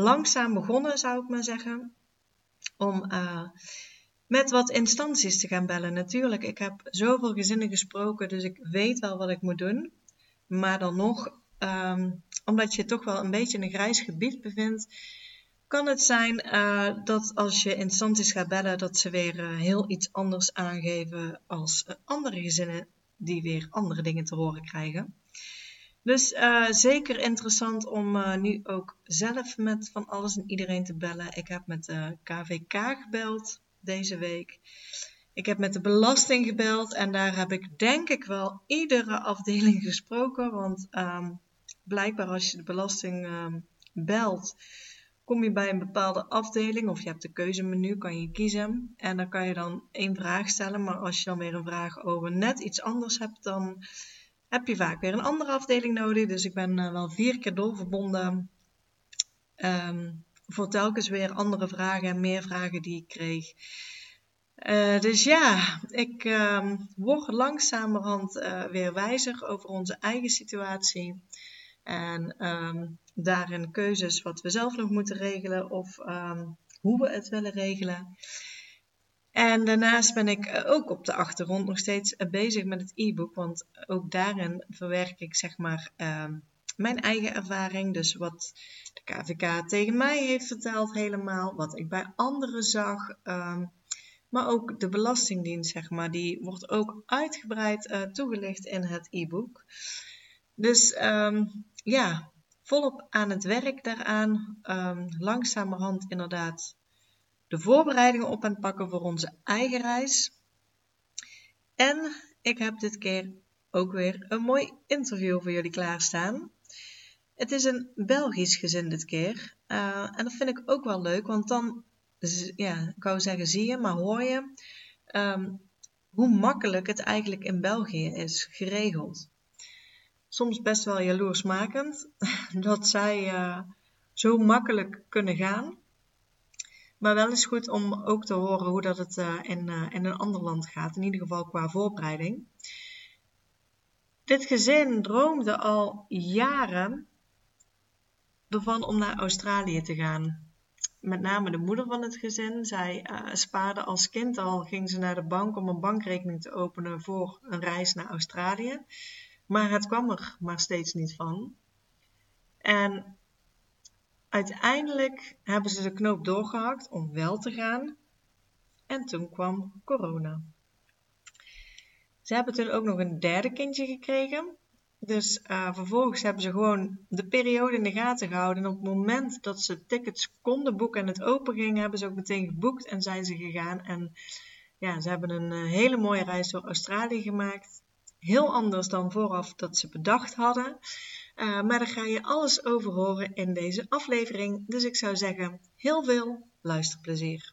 langzaam begonnen, zou ik maar zeggen, om uh, met wat instanties te gaan bellen. Natuurlijk, ik heb zoveel gezinnen gesproken, dus ik weet wel wat ik moet doen. Maar dan nog, um, omdat je toch wel een beetje in een grijs gebied bevindt, kan het zijn uh, dat als je instanties gaat bellen, dat ze weer uh, heel iets anders aangeven als andere gezinnen die weer andere dingen te horen krijgen. Dus zeker interessant om nu ook zelf met van alles en iedereen te bellen. Ik heb met de KVK gebeld deze week. Ik heb met de belasting gebeld en daar heb ik denk ik wel iedere afdeling gesproken. Want um, blijkbaar als je de belasting um, belt, kom je bij een bepaalde afdeling of je hebt de keuzemenu, kan je kiezen. En dan kan je dan één vraag stellen. Maar als je dan weer een vraag over net iets anders hebt, dan heb je vaak weer een andere afdeling nodig. Dus ik ben uh, wel vier keer doorverbonden. Um, voor telkens weer andere vragen en meer vragen die ik kreeg. Uh, dus ja, ik uh, word langzamerhand uh, weer wijzer over onze eigen situatie. En um, daarin keuzes wat we zelf nog moeten regelen of hoe we het willen regelen. En daarnaast ben ik ook op de achtergrond nog steeds bezig met het e-book, want ook daarin verwerk ik zeg maar um, mijn eigen ervaring. Dus wat de KVK tegen mij heeft verteld helemaal, wat ik bij anderen zag. Um, maar ook de Belastingdienst, zeg maar, die wordt ook uitgebreid uh, toegelicht in het e-book. Dus um, ja, volop aan het werk daaraan. Um, langzamerhand inderdaad de voorbereidingen op het pakken voor onze eigen reis. En ik heb dit keer ook weer een mooi interview voor jullie klaarstaan. Het is een Belgisch gezin dit keer. Uh, en dat vind ik ook wel leuk, want dan, ja, ik wou zeggen zie je, maar hoor je um, hoe makkelijk het eigenlijk in België is geregeld soms best wel jaloersmakend dat zij uh, zo makkelijk kunnen gaan. Maar wel is goed om ook te horen hoe dat het uh, in, uh, in een ander land gaat, in ieder geval qua voorbereiding. Dit gezin droomde al jaren ervan om naar Australië te gaan. Met name de moeder van het gezin. Zij spaarde als kind al, ging ze naar de bank om een bankrekening te openen voor een reis naar Australië. Maar het kwam er maar steeds niet van. En uiteindelijk hebben ze de knoop doorgehakt om wel te gaan. En toen kwam corona. Ze hebben toen ook nog een derde kindje gekregen. Dus uh, vervolgens hebben ze gewoon de periode in de gaten gehouden. En op het moment dat ze tickets konden boeken en het open ging, hebben ze ook meteen geboekt en zijn ze gegaan. En ja, ze hebben een uh, hele mooie reis door Australië gemaakt heel anders dan vooraf dat ze bedacht hadden. Uh, maar daar ga je alles over horen in deze aflevering. Dus ik zou zeggen, heel veel luisterplezier.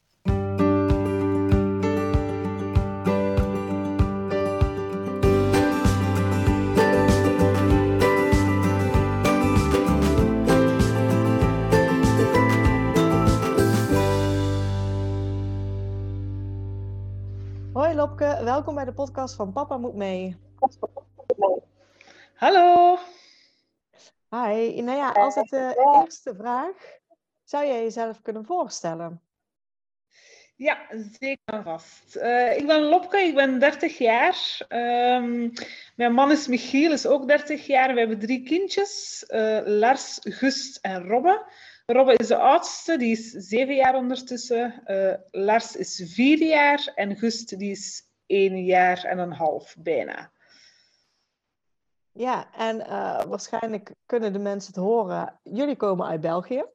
Hoi Lopke, welkom bij de podcast van Papa Moet Mee. Hallo. Hi. Nou ja, als het de uh, eerste vraag, zou jij jezelf kunnen voorstellen? Ja, zeker en vast. Uh, ik ben Lopke, ik ben 30 jaar. Um, mijn man is Michiel, is ook 30 jaar. We hebben drie kindjes, uh, Lars, Gust en Robbe. Robbe is de oudste, die is zeven jaar ondertussen. Uh, Lars is vier jaar en Gust die is één jaar en een half bijna. Ja, en uh, waarschijnlijk kunnen de mensen het horen. Jullie komen uit België.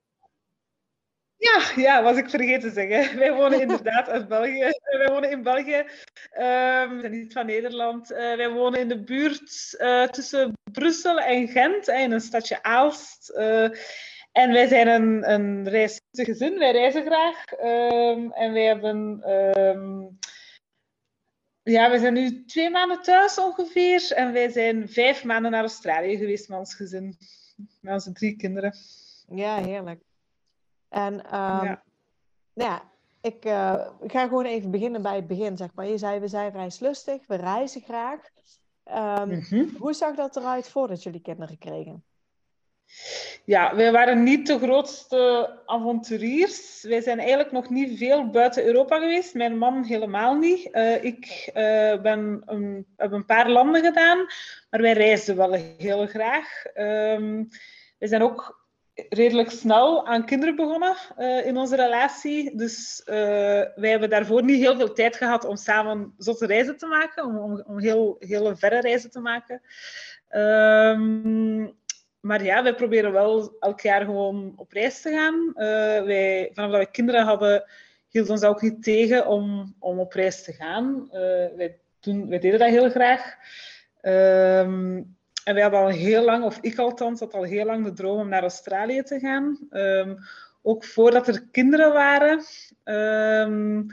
Ja, ja, was ik vergeten te zeggen. Wij wonen inderdaad uit België. Wij wonen in België. Um, we zijn niet van Nederland. Uh, wij wonen in de buurt uh, tussen Brussel en Gent, in een stadje Aalst. En wij zijn een, een gezin, wij reizen graag. Ehm, en wij hebben... Um, ja, we zijn nu twee maanden thuis ongeveer. En wij zijn vijf maanden naar Australië geweest met ons gezin. Met onze drie kinderen. Ja, heerlijk. En um, ja. ja. ik uh, ga gewoon even beginnen bij het begin, zeg maar. Je zei, we zijn reislustig, we reizen graag. Um, mm -hmm. Hoe zag dat eruit voordat jullie kinderen kregen? Ja, wij waren niet de grootste avonturiers. Wij zijn eigenlijk nog niet veel buiten Europa geweest. Mijn man helemaal niet. Uh, ik uh, ben een, heb een paar landen gedaan, maar wij reisden wel heel graag. Um, we zijn ook redelijk snel aan kinderen begonnen uh, in onze relatie. Dus wij hebben daarvoor niet heel veel tijd gehad om samen zotte reizen te maken, om, om, heel, verre reizen te maken. Um, maar ja, wij proberen wel elk jaar gewoon op reis te gaan. Uh, wij, vanaf dat we kinderen hadden, hield ons ook niet tegen om, om op reis te gaan. Uh, wij, doen, wij deden dat heel graag. Um, en wij hadden al heel lang, of ik althans, had al heel lang de droom om naar Australië te gaan. Um, ook voordat er kinderen waren. Um,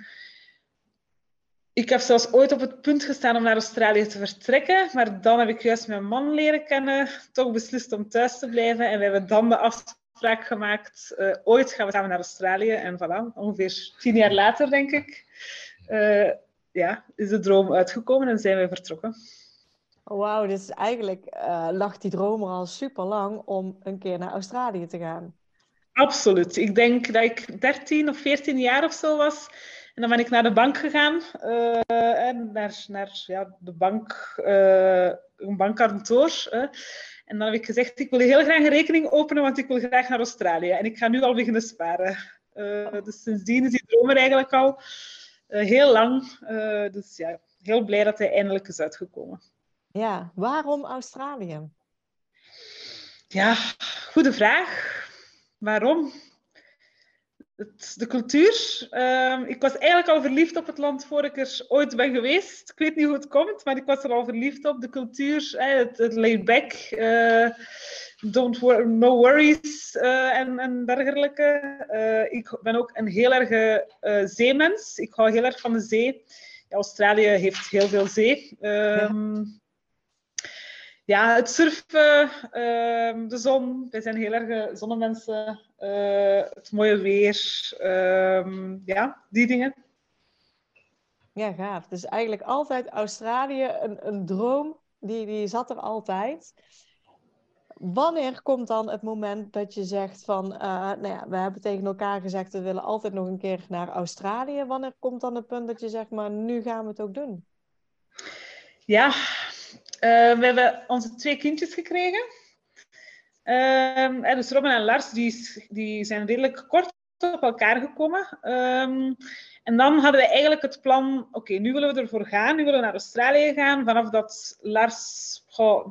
ik heb zelfs ooit op het punt gestaan om naar Australië te vertrekken, maar dan heb ik juist mijn man leren kennen, toch beslist om thuis te blijven en we hebben dan de afspraak gemaakt, uh, ooit gaan we samen naar Australië en voilà, ongeveer tien jaar later denk ik, uh, ja, is de droom uitgekomen en zijn we vertrokken. Wauw, dus eigenlijk uh, lag die droom er al super lang om een keer naar Australië te gaan. Absoluut. Ik denk dat ik 13 of 14 jaar of zo was en dan ben ik naar de bank gegaan. Uh, en naar, naar ja, de bank, uh, een bankkantoor. Uh, en dan heb ik gezegd, ik wil heel graag een rekening openen, want ik wil graag naar Australië. En ik ga nu al beginnen sparen. dus sindsdien is die droom er eigenlijk al heel lang. dus ja, heel blij dat hij eindelijk is uitgekomen. Ja, waarom Australië? Ja, goede vraag. Waarom? Het, de cultuur. Uh, ik was eigenlijk al verliefd op het land voor ik er ooit ben geweest. Ik weet niet hoe het komt, maar ik was er al verliefd op. De cultuur, eh, het, het back, uh, don't wor no worries uh, en, en dergelijke. ik ben ook een heel erg zeemens. Ik hou heel erg van de zee. Ja, Australië heeft heel veel zee. Um, ja het surfen, uh, de zon. Wij zijn heel erg zonnemensen. Uh, het mooie weer. Uh, ja, die dingen. Ja, gaaf. Dus eigenlijk altijd Australië, een, een droom, die, die zat er altijd. Wanneer komt dan het moment dat je zegt van, uh, nou ja, we hebben tegen elkaar gezegd, we willen altijd nog een keer naar Australië. Wanneer komt dan het punt dat je zegt, maar nu gaan we het ook doen? Ja, uh, we hebben onze twee kindjes gekregen. Uh, dus Robin en Lars die, die zijn redelijk kort op elkaar gekomen. Um, en dan hadden we eigenlijk het plan, oké, nu willen we ervoor gaan. Nu willen we naar Australië gaan. Vanaf dat Lars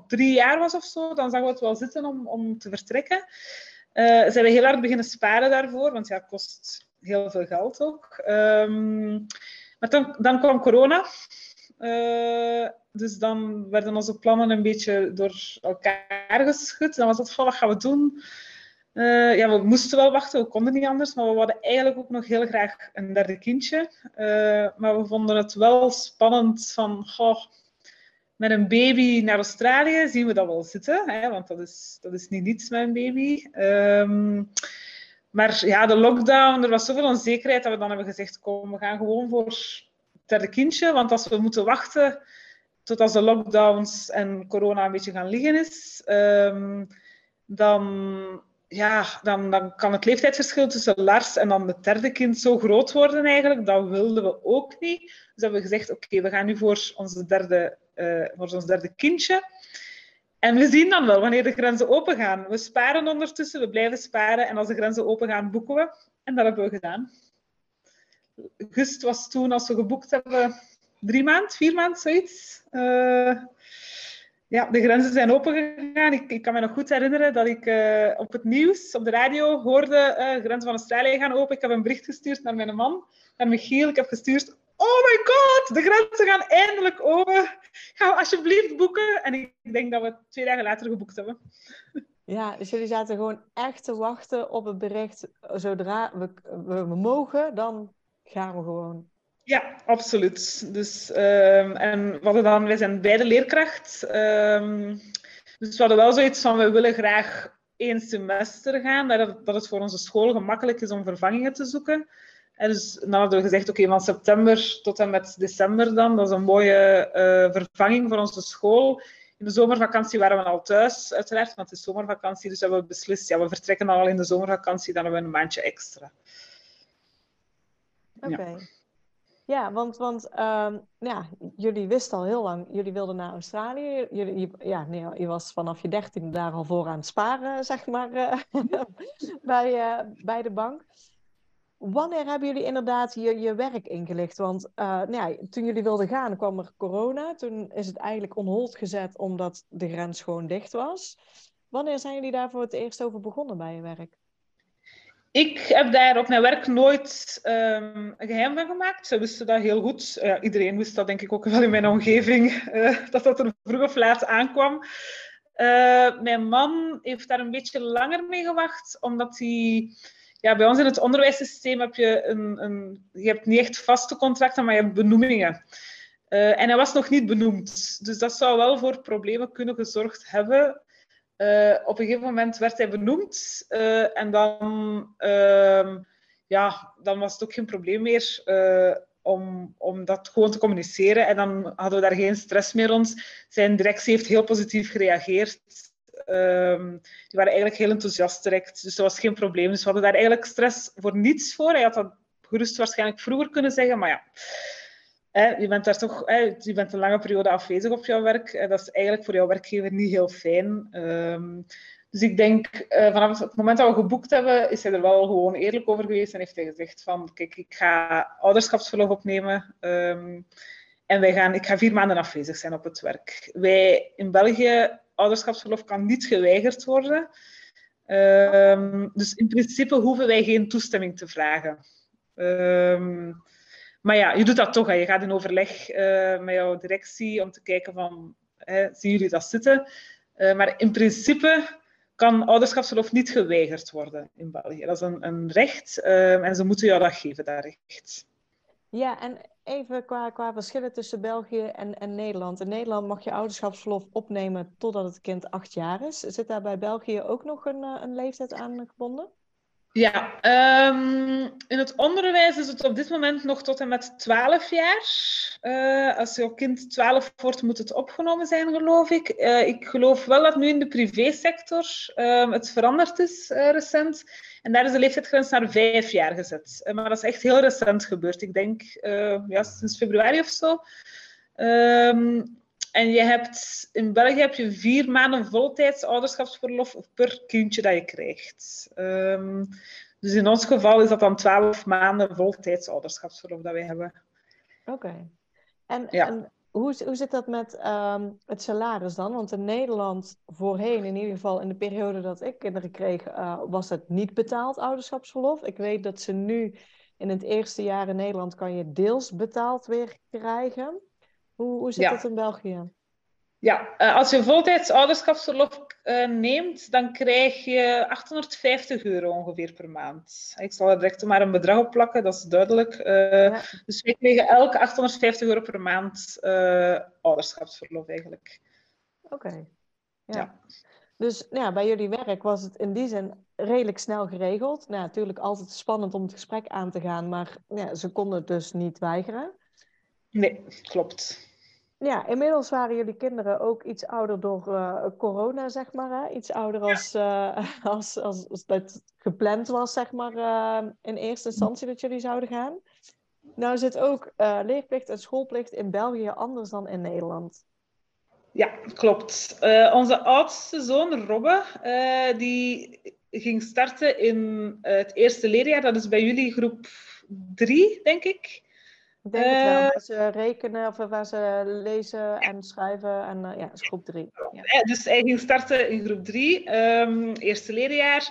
drie jaar was of zo, dan zagen we het wel zitten om, om te vertrekken. Uh, zijn we heel hard beginnen sparen daarvoor, want ja, het kost heel veel geld ook. Um, maar dan, dan kwam corona. Uh, dus dan werden onze plannen een beetje door elkaar geschud. Dan was het van, wat gaan we doen? Uh, ja, we moesten wel wachten, we konden niet anders. Maar we hadden eigenlijk ook nog heel graag een derde kindje. Uh, maar we vonden het wel spannend van... Goh, met een baby naar Australië zien we dat wel zitten. Hè, want dat is, dat is niet niets met een baby. Um, maar ja, de lockdown, er was zoveel onzekerheid dat we dan hebben gezegd... Kom, we gaan gewoon voor derde kindje. Want als we moeten wachten tot als de lockdowns en corona een beetje gaan liggen is, um, dan, ja, dan, dan kan het leeftijdsverschil tussen Lars en dan het derde kind zo groot worden eigenlijk. Dat wilden we ook niet. Dus hebben we gezegd, oké, we gaan nu voor, onze derde, uh, voor ons derde kindje. En we zien dan wel wanneer de grenzen open gaan. We sparen ondertussen, we blijven sparen. En als de grenzen open gaan, boeken we. En dat hebben we gedaan. Gust was toen, als we geboekt hebben, drie maand, vier maand, zoiets. Uh, ja, de grenzen zijn opengegaan. Ik, ik kan me nog goed herinneren dat ik uh, op het nieuws, op de radio, hoorde uh, grenzen van Australië gaan open. Ik heb een bericht gestuurd naar mijn man, naar Michiel. Ik heb gestuurd, oh my god, de grenzen gaan eindelijk open. Ga alsjeblieft boeken. En ik denk dat we twee dagen later geboekt hebben. Ja, dus jullie zaten gewoon echt te wachten op het bericht. Zodra we, we, mogen, dan gaan we gewoon. Ja, absoluut. Dus, um, en we dan, wij zijn beide leerkracht. Um, dus we hadden wel zoiets van, we willen graag één semester gaan, dat, dat het voor onze school gemakkelijk is om vervangingen te zoeken. En dus dan hadden we gezegd, oké, van september tot en met december dan, dat is een mooie uh, vervanging voor onze school. In de zomervakantie waren we al thuis, uiteraard, want het is zomervakantie. Dus hebben we beslist, ja, we vertrekken al in de zomervakantie, dan hebben we een maandje extra. Oké. Want, want um, ja, jullie wisten al heel lang, jullie wilden naar Australië. Jullie, ja, nee, je was vanaf je dertiende daar al voor aan het sparen, zeg maar, uh, bij, uh, bij de bank. Wanneer hebben jullie inderdaad je, je werk ingelicht? Want uh, nou ja, toen jullie wilden gaan kwam er corona. Toen is het eigenlijk on hold gezet omdat de grens gewoon dicht was. Wanneer zijn jullie daar voor het eerst over begonnen bij je werk? Ik heb daar op mijn werk nooit um, een geheim van gemaakt. Ze wisten dat heel goed. Iedereen wist dat denk ik ook wel in mijn omgeving, uh, dat dat er vroeg of laat aankwam. Uh, mijn man heeft daar een beetje langer mee gewacht, omdat hij ja, bij ons in het onderwijssysteem heb je, een, een, je hebt niet echt vaste contracten, maar je hebt benoemingen. Uh, en hij was nog niet benoemd. Dus dat zou wel voor problemen kunnen gezorgd hebben. Uh, op een gegeven moment werd hij benoemd uh, en dan, ehm, ja, dan was het ook geen probleem meer om, om dat gewoon te communiceren. En dan hadden we daar geen stress meer rond. Zijn directie heeft heel positief gereageerd. Um, die waren eigenlijk heel enthousiast direct. Dus dat was geen probleem. Dus we hadden daar eigenlijk stress voor niets voor. Hij had dat gerust waarschijnlijk vroeger kunnen zeggen, maar ja. Je bent daar toch je bent een lange periode afwezig op jouw werk. dat is eigenlijk voor jouw werkgever niet heel fijn. Um, dus ik denk, uh, vanaf het moment dat we geboekt hebben, is hij er wel gewoon eerlijk over geweest en heeft hij gezegd van, kijk, ik ga ouderschapsverlof opnemen. Um, en wij gaan, ik ga vier maanden afwezig zijn op het werk. Wij in België ouderschapsverlof kan niet geweigerd worden. Um, dus in principe hoeven wij geen toestemming te vragen. Um, maar ja, je doet dat toch. Hè. Je gaat in overleg uh, met jouw directie om te kijken van, hè, zien jullie dat zitten? Uh, maar in principe kan ouderschapsverlof niet geweigerd worden in België. Dat is een, een recht um, en ze moeten jou dat geven, dat recht. Ja, en even qua, qua verschillen tussen België en, en Nederland. In Nederland mag je ouderschapsverlof opnemen totdat het kind acht jaar is. Zit daar bij België ook nog een, eh, een leeftijd aan gebonden? Ja, um, in het onderwijs is het op dit moment nog tot en met 12 jaar. Uh, als jouw kind 12 wordt, moet het opgenomen zijn, geloof ik. Uh, ik geloof wel dat nu in de privésector uh, het veranderd is recent. En daar is de leeftijdsgrens naar 5 jaar gezet. maar dat is echt heel recent gebeurd. Ik denk ja, sinds februari of zo. Um, en je hebt, in België heb je vier maanden voltijds ouderschapsverlof per kindje dat je krijgt. Um, dus in ons geval is dat dan twaalf maanden voltijds ouderschapsverlof dat wij hebben. Oké. En, ja. en hoe, hoe zit dat met um, het salaris dan? Want in Nederland voorheen, in ieder geval in de periode dat ik kinderen kreeg, uh, was het niet betaald ouderschapsverlof. Ik weet dat ze nu in het eerste jaar in Nederland kan je deels betaald weer krijgen. Hoe, hoe zit ja. dat in België? Ja, uh, als je voltijds ouderschapsverlof uh, neemt, dan krijg je 850 euro ongeveer per maand. Ik zal er direct maar een bedrag op plakken, dat is duidelijk. Ja. Dus wij krijgen elke 850 euro per maand ouderschapsverlof eigenlijk. Oké. Ja. ja. Dus ja, bij jullie werk was het in die zin redelijk snel geregeld. Nou, natuurlijk altijd spannend om het gesprek aan te gaan, maar ja, ze konden het dus niet weigeren. Nee, klopt. Ja, inmiddels waren jullie kinderen ook iets ouder door uh, corona, zeg maar. Hè? Iets ouder als, uh, als, als, als, dat gepland was, zeg maar, uh, in eerste instantie dat jullie zouden gaan. Nou zit ook leerplicht en schoolplicht in België anders dan in Nederland. Ja, klopt. onze oudste zoon, Robbe, die ging starten in het eerste leerjaar. Dat is bij jullie groep drie, denk ik. Ik denk het wel, eh, waar ze rekenen of waar ze lezen en schrijven. En uh, ja, is groep drie. Ja. Dus hij ging starten in groep drie, um, eerste leerjaar.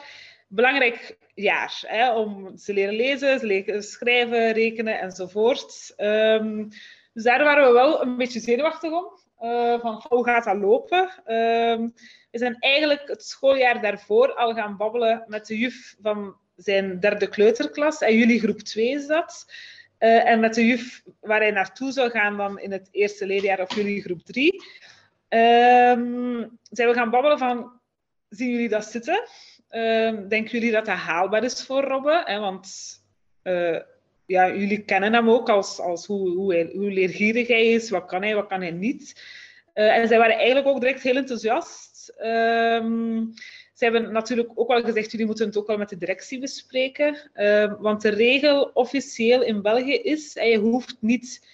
Belangrijk jaar hè, om te leren lezen, leren schrijven, rekenen enzovoort. Um, Dus daar waren we wel een beetje zenuwachtig om. Uh, van hoe gaat dat lopen? Ehm, we zijn eigenlijk het schooljaar daarvoor al gaan babbelen met de juf van zijn derde kleuterklas. En jullie groep 2 is dat. Uh, en met de juf waar hij naartoe zou gaan dan in het eerste leerjaar of jullie groep 3. Um, zijn we gaan babbelen van, zien jullie dat zitten? Um, denken jullie dat dat haalbaar is voor Robbe? Want uh, ja, jullie kennen hem ook als, als hoe, hoe, hij, hoe leergierig hij is, wat kan hij, wat kan hij niet. Uh, en zij waren eigenlijk ook direct heel enthousiast. Um, ze hebben natuurlijk ook wel gezegd, jullie moeten het ook wel met de directie bespreken. Uh, want de regel officieel in België is, je hoeft niet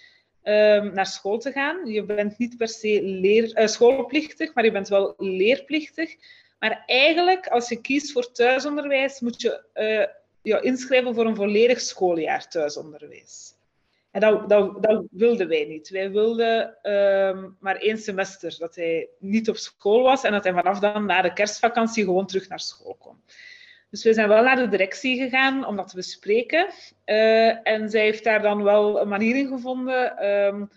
um, naar school te gaan. Je bent niet per se leer, uh, schoolplichtig, maar je bent wel leerplichtig. Maar eigenlijk, als je kiest voor thuisonderwijs, moet je uh, je inschrijven voor een volledig schooljaar thuisonderwijs. En dat, dat, dat wilden wij niet. Wij wilden um, maar één semester dat hij niet op school was en dat hij vanaf dan na de kerstvakantie gewoon terug naar school kon. Dus we zijn wel naar de directie gegaan om dat te bespreken. Uh, en zij heeft daar dan wel een manier in gevonden um,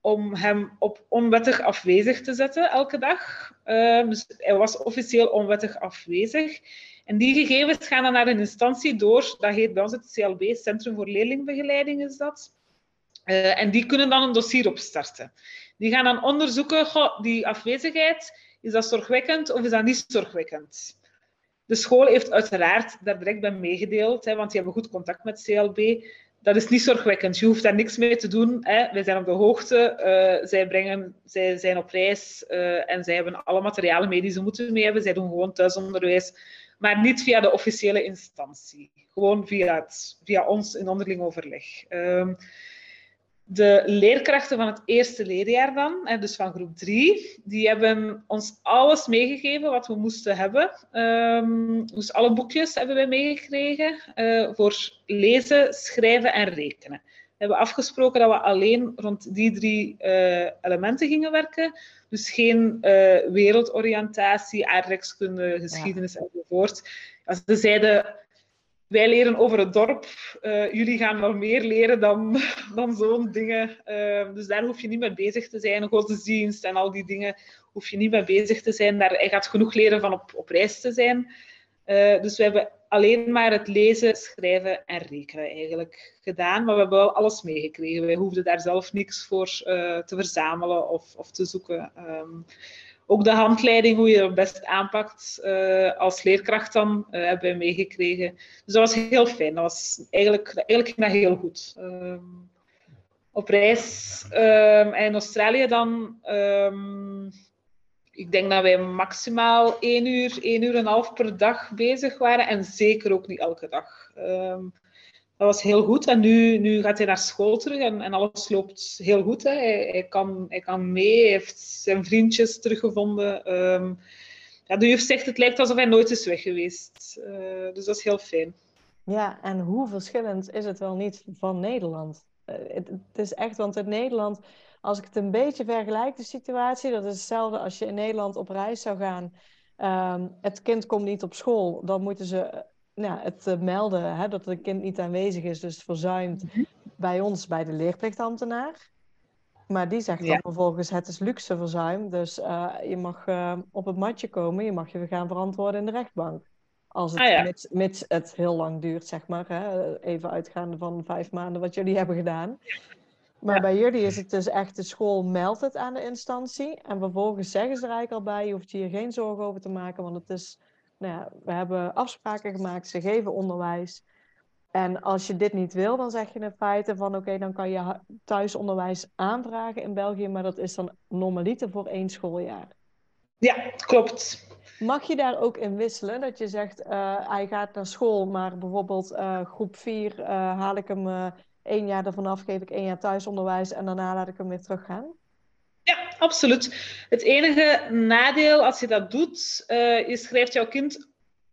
om hem op onwettig afwezig te zetten elke dag. Uh, dus hij was officieel onwettig afwezig. En die gegevens gaan dan naar een instantie door. Dat heet bij ons het CLB, Centrum voor Leerlingbegeleiding is dat. Uh, en die kunnen dan een dossier opstarten. Die gaan dan onderzoeken, goh, die afwezigheid, is dat zorgwekkend of is dat niet zorgwekkend? De school heeft uiteraard daar direct bij meegedeeld, hè, want die hebben goed contact met CLB. Dat is niet zorgwekkend. Je hoeft daar niks mee te doen. Hè. Wij zijn op de hoogte. Uh, zij, brengen, zij zijn op reis uh, en zij hebben alle materialen mee die ze moeten mee hebben. Zij doen gewoon thuisonderwijs, maar niet via de officiële instantie. Gewoon via, via ons in onderling overleg. Um, de leerkrachten van het eerste leerjaar dan, dus van groep 3, die hebben ons alles meegegeven wat we moesten hebben. Um, dus alle boekjes hebben wij meegekregen uh, voor lezen, schrijven en rekenen. We hebben afgesproken dat we alleen rond die drie uh, elementen gingen werken. Dus geen uh, wereldoriëntatie, aardrijkskunde, geschiedenis ja. enzovoort. Als ze zeiden, wij leren over het dorp. Uh, jullie gaan wel meer leren dan, dan zo'n dingen. Uh, dus daar hoef je niet mee bezig te zijn. Godsdienst en al die dingen hoef je niet mee bezig te zijn. Daar, hij gaat genoeg leren van op, op reis te zijn. Uh, dus we hebben alleen maar het lezen, schrijven en rekenen eigenlijk gedaan. Maar we hebben wel alles meegekregen. Wij hoefden daar zelf niks voor te verzamelen of, of te zoeken. Um, ook de handleiding, hoe je het best aanpakt uh, als leerkracht dan, uh, hebben we meegekregen. Dus dat was heel fijn. Dat was eigenlijk, eigenlijk ging dat heel goed. Um, op reis um, in Australië dan, um, ik denk dat wij maximaal één uur, één uur en een half per dag bezig waren. En zeker ook niet elke dag dat was heel goed. En nu, nu gaat hij naar school terug en, en alles loopt heel goed. Hè. Hij, hij, kan, hij kan mee, heeft zijn vriendjes teruggevonden. Um, ja, de juf zegt, het lijkt alsof hij nooit is weg geweest. Uh, dus dat is heel fijn. Ja, en hoe verschillend is het wel niet van Nederland? Uh, het, is echt, want in Nederland, als ik het een beetje vergelijk, de situatie, dat is hetzelfde als je in Nederland op reis zou gaan. Um, het kind komt niet op school, dan moeten ze nou, het uh, melden hè, dat het kind niet aanwezig is, dus verzuimd mm-hmm. bij ons, bij de leerplichtambtenaar. Maar die zegt ja. dan vervolgens, het is luxe verzuim, dus uh, je mag uh, op het matje komen, je mag je gaan verantwoorden in de rechtbank. Als het, ah, ja. mits, mits, het heel lang duurt, zeg maar. Hè? Even uitgaande van vijf maanden wat jullie hebben gedaan. Maar ja. bij jullie is het dus echt, de school meldt het aan de instantie. En vervolgens zeggen ze er eigenlijk al bij, je hoeft je hier geen zorgen over te maken, want het is nou ja, we hebben afspraken gemaakt, ze geven onderwijs. En als je dit niet wil, dan zeg je in feite van oké, okay, dan kan je thuisonderwijs aanvragen in België, maar dat is dan normaliter voor één schooljaar. Ja, klopt. Mag je daar ook in wisselen? Dat je zegt, uh, hij gaat naar school, maar bijvoorbeeld uh, groep 4 uh, haal ik hem één jaar ervan af, geef ik één jaar thuisonderwijs en daarna laat ik hem weer teruggaan? Ja, absoluut. Het enige nadeel als je dat doet, uh, je schrijft jouw kind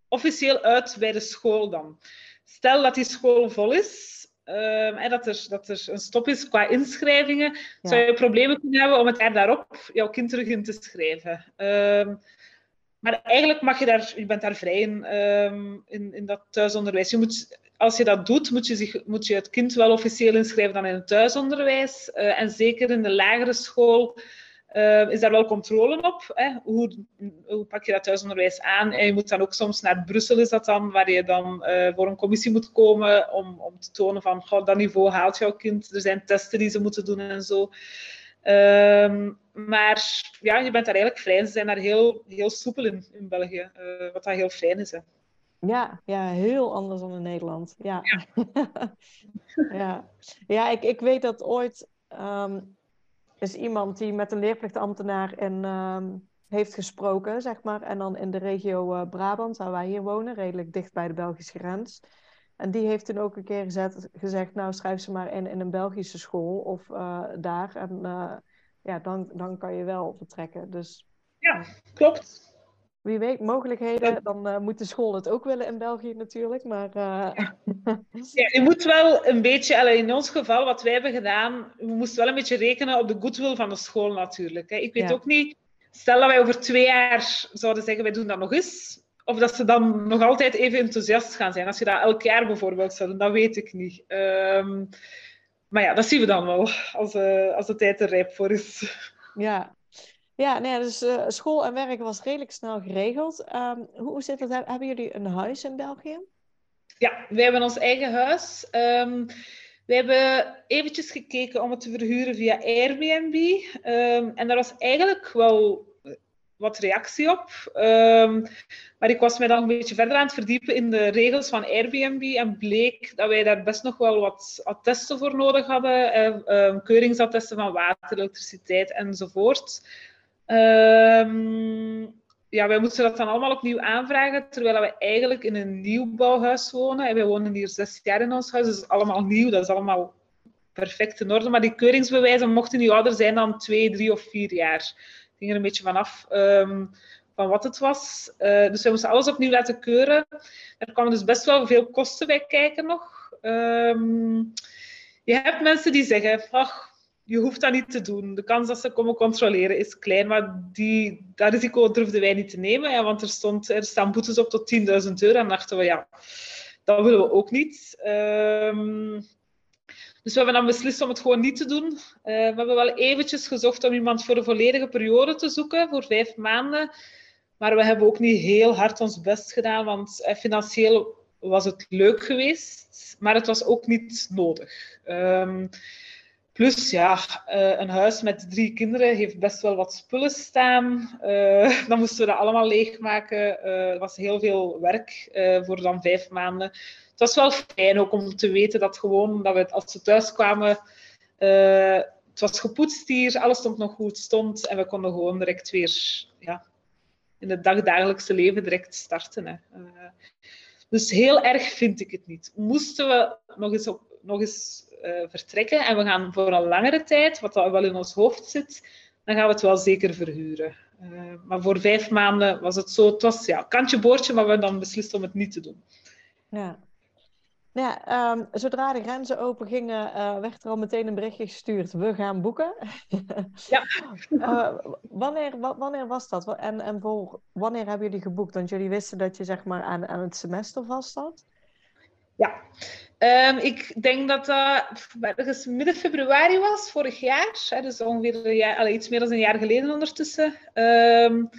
officieel uit bij de school dan. Stel dat die school vol is, uh, en dat er, dat er een stop is qua inschrijvingen, ja. zou je problemen kunnen hebben om het jaar daarop jouw kind terug in te schrijven. Uh, maar eigenlijk mag je daar, je bent daar vrij in, um, in, in dat thuisonderwijs. Je moet als je dat doet, moet je, zich, moet je het kind wel officieel inschrijven dan in het thuisonderwijs. en zeker in de lagere school uh, is daar wel controle op. Hè? Hoe, hoe, pak je dat thuisonderwijs aan? En je moet dan ook soms naar Brussel, is dat dan, waar je dan uh, voor een commissie moet komen om, om te tonen van dat niveau haalt jouw kind. Er zijn testen die ze moeten doen en zo. Um, maar ja, je bent daar eigenlijk vrij. Ze zijn daar heel, heel soepel in, in België, wat dat heel fijn is. Hè. Ja, ja, heel anders dan in Nederland. Ja, ja. ja. ja ik, ik weet dat ooit um, is iemand die met een leerplichtambtenaar in, uh, heeft gesproken, zeg maar. En dan in de regio uh, Brabant, waar wij hier wonen, redelijk dicht bij de Belgische grens. En die heeft toen ook een keer gezet, gezegd, nou schrijf ze maar in, in een Belgische school of uh, daar. En uh, ja, dan, dan kan je wel vertrekken. Dus, ja, klopt. Wie weet, mogelijkheden. Dan uh, moet de school het ook willen in België natuurlijk. Maar, uh... ja, je moet wel een beetje, in ons geval, wat wij hebben gedaan, we moesten wel een beetje rekenen op de goodwill van de school natuurlijk. Hè. Ik weet ja. ook niet, stel dat wij over twee jaar zouden zeggen, wij doen dat nog eens. Of dat ze dan nog altijd even enthousiast gaan zijn. Als je dat elk jaar bijvoorbeeld zou doen, dat weet ik niet. Um, maar ja, dat zien we dan wel, als, uh, als de tijd er rijp voor is. Ja, ja, nee, dus uh, school en werk was redelijk snel geregeld. Um, hoe zit dat? Hebben jullie een huis in België? Ja, wij hebben ons eigen huis. Um, we hebben eventjes gekeken om het te verhuren via Airbnb. Um, en daar was eigenlijk wel wat reactie op. maar ik was mij dan een beetje verder aan het verdiepen in de regels van Airbnb. En bleek dat wij daar best nog wel wat attesten voor nodig hadden. Uh, keuringsattesten van water, elektriciteit enzovoort. Um, ja, wij moesten dat dan allemaal opnieuw aanvragen, terwijl we eigenlijk in een nieuwbouwhuis wonen. En wij wonen hier zes jaar in ons huis, dus allemaal nieuw. Dat is allemaal perfect in orde. Maar die keuringsbewijzen mochten niet ouder zijn dan twee, drie of vier jaar. Het ging er een beetje vanaf um, van wat het was. Uh, dus wij moesten alles opnieuw laten keuren. Er kwamen dus best wel veel kosten bij kijken nog. Um, je hebt mensen die zeggen, ach, je hoeft dat niet te doen. De kans dat ze komen controleren is klein, maar die, dat risico durfden wij niet te nemen. Ja, want er, stond, er staan boetes op tot 10.000 euro. En dachten we, ja, dat willen we ook niet. Um, dus we hebben dan beslist om het gewoon niet te doen. Uh, we hebben wel eventjes gezocht om iemand voor een volledige periode te zoeken, voor vijf maanden. Maar we hebben ook niet heel hard ons best gedaan, want uh, financieel was het leuk geweest, maar het was ook niet nodig. Um, Plus, ja, uh, een huis met drie kinderen heeft best wel wat spullen staan. Uh, dan moesten we dat allemaal leegmaken. Uh, het was heel veel werk voor dan vijf maanden. Het was wel fijn ook om te weten dat gewoon, dat we als we thuis kwamen, het was gepoetst hier, alles stond nog goed stond en we konden gewoon direct weer ja, in het dagdagelijkse leven direct starten. Hè. Dus heel erg vind ik het niet. Moesten we nog eens, op, nog eens uh, vertrekken en we gaan voor een langere tijd, wat wel in ons hoofd zit, dan gaan we het wel zeker verhuren. Uh, maar voor vijf maanden was het zo, het was ja, kantje boordje, maar we hebben dan beslist om het niet te doen. Ja. Ja, um, zodra de grenzen open gingen, uh, werd er al meteen een berichtje gestuurd. We gaan boeken. ja. wanneer, wanneer was dat? En, en voor wanneer hebben jullie geboekt? Want jullie wisten dat je zeg maar aan, aan het semester vast zat. Ja, um, ik denk dat dat midden februari was, vorig jaar. Hè, dus ongeveer een jaar, allee, iets meer dan een jaar geleden ondertussen. Um,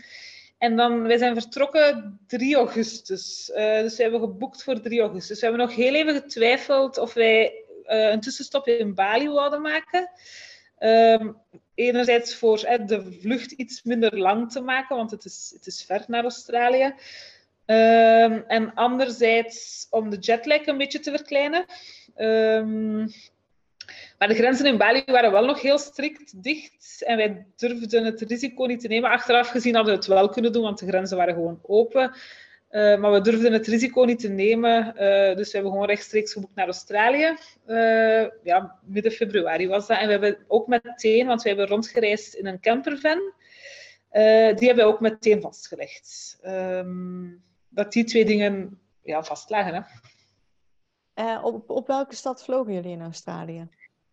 en dan, wij zijn vertrokken 3 augustus. Uh, dus we hebben geboekt voor 3 augustus. We hebben nog heel even getwijfeld of wij uh, een tussenstop in Bali wilden maken. Um, enerzijds voor uh, de vlucht iets minder lang te maken, want het is, het is ver naar Australië. Um, en anderzijds om de jetlag een beetje te verkleinen. Um, maar de grenzen in Bali waren wel nog heel strikt dicht. En wij durfden het risico niet te nemen. Achteraf gezien hadden we het wel kunnen doen, want de grenzen waren gewoon open. Uh, maar we durfden het risico niet te nemen. Uh, dus we hebben gewoon rechtstreeks geboekt naar Australië. Uh, ja, midden februari was dat. En we hebben ook meteen, want we hebben rondgereisd in een campervan. die hebben we ook meteen vastgelegd. Um, dat die twee dingen ja, vastlagen. Hè. Op, op welke stad vlogen jullie in Australië?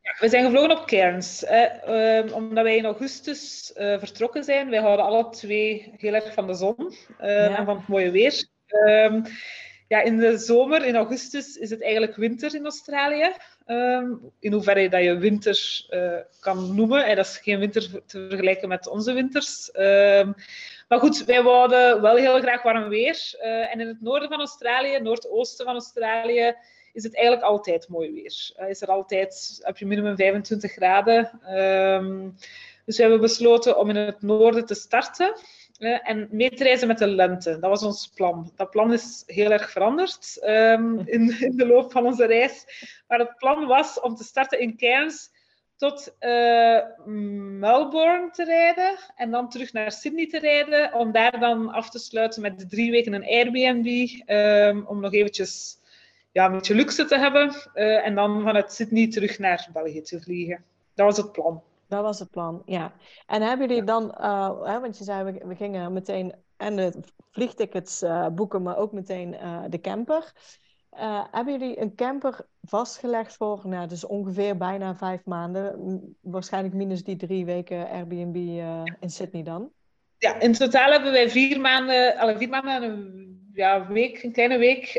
Ja, we zijn gevlogen op Cairns, uh, omdat wij in augustus uh, vertrokken zijn. Wij houden alle twee heel erg van de zon ja. en van het mooie weer. Um, ja, in de zomer, in augustus, is het eigenlijk winter in Australië. Ehm, in hoeverre dat je winter uh, kan noemen. En dat is geen winter te vergelijken met onze winters. Ehm, maar goed, wij wouden wel heel graag warm weer. Uh, en in het noorden van Australië, noordoosten van Australië, is het eigenlijk altijd mooi weer. Uh, is er altijd, heb je minimum 25 graden. Um, dus we hebben besloten om in het noorden te starten en mee te reizen met de lente. Dat was ons plan. Dat plan is heel erg veranderd um, in, in, de loop van onze reis. Maar het plan was om te starten in Cairns tot uh, Melbourne te rijden en dan terug naar Sydney te rijden, om daar dan af te sluiten met de drie weken een Airbnb, um, om nog eventjes ja, een beetje luxe te hebben uh, en dan vanuit Sydney terug naar België te vliegen. Dat was het plan. Dat was het plan, ja. En hebben jullie dan, uh, hè, want je zei we, we, gingen meteen en de vliegtickets uh, boeken, maar ook meteen de camper. hebben jullie een camper vastgelegd voor, nou, dus ongeveer bijna vijf maanden, waarschijnlijk minus die drie weken Airbnb in Sydney dan? Ja, in totaal hebben wij vier maanden, alle vier maanden een ja, week, een kleine week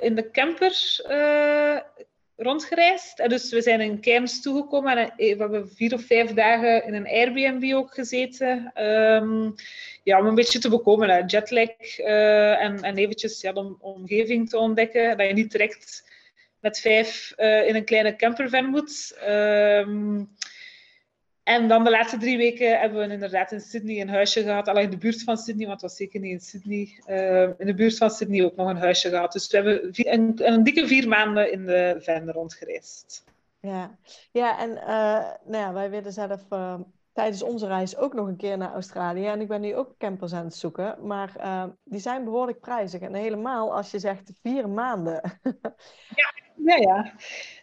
in de camper rondgereisd. En dus we zijn in Cairns toegekomen en we hebben vier of vijf dagen in een Airbnb ook gezeten. Um, ja, om een beetje te bekomen, hè. jetlag uh, en, en eventjes ja, de omgeving te ontdekken. Dat je niet direct met vijf uh, in een kleine campervan moet. Um, en dan de laatste drie weken hebben we inderdaad in Sydney een huisje gehad. Alleen in de buurt van Sydney, want het was zeker niet in Sydney. Uh, in de buurt van Sydney ook nog een huisje gehad. Dus we hebben een, dikke vier maanden in de van rondgereisd. Ja, ja en uh, nou ja, wij willen zelf uh, tijdens onze reis ook nog een keer naar Australië. En ik ben nu ook campers aan het zoeken. Maar die zijn behoorlijk prijzig. En helemaal als je zegt vier maanden. ja, ja, ja.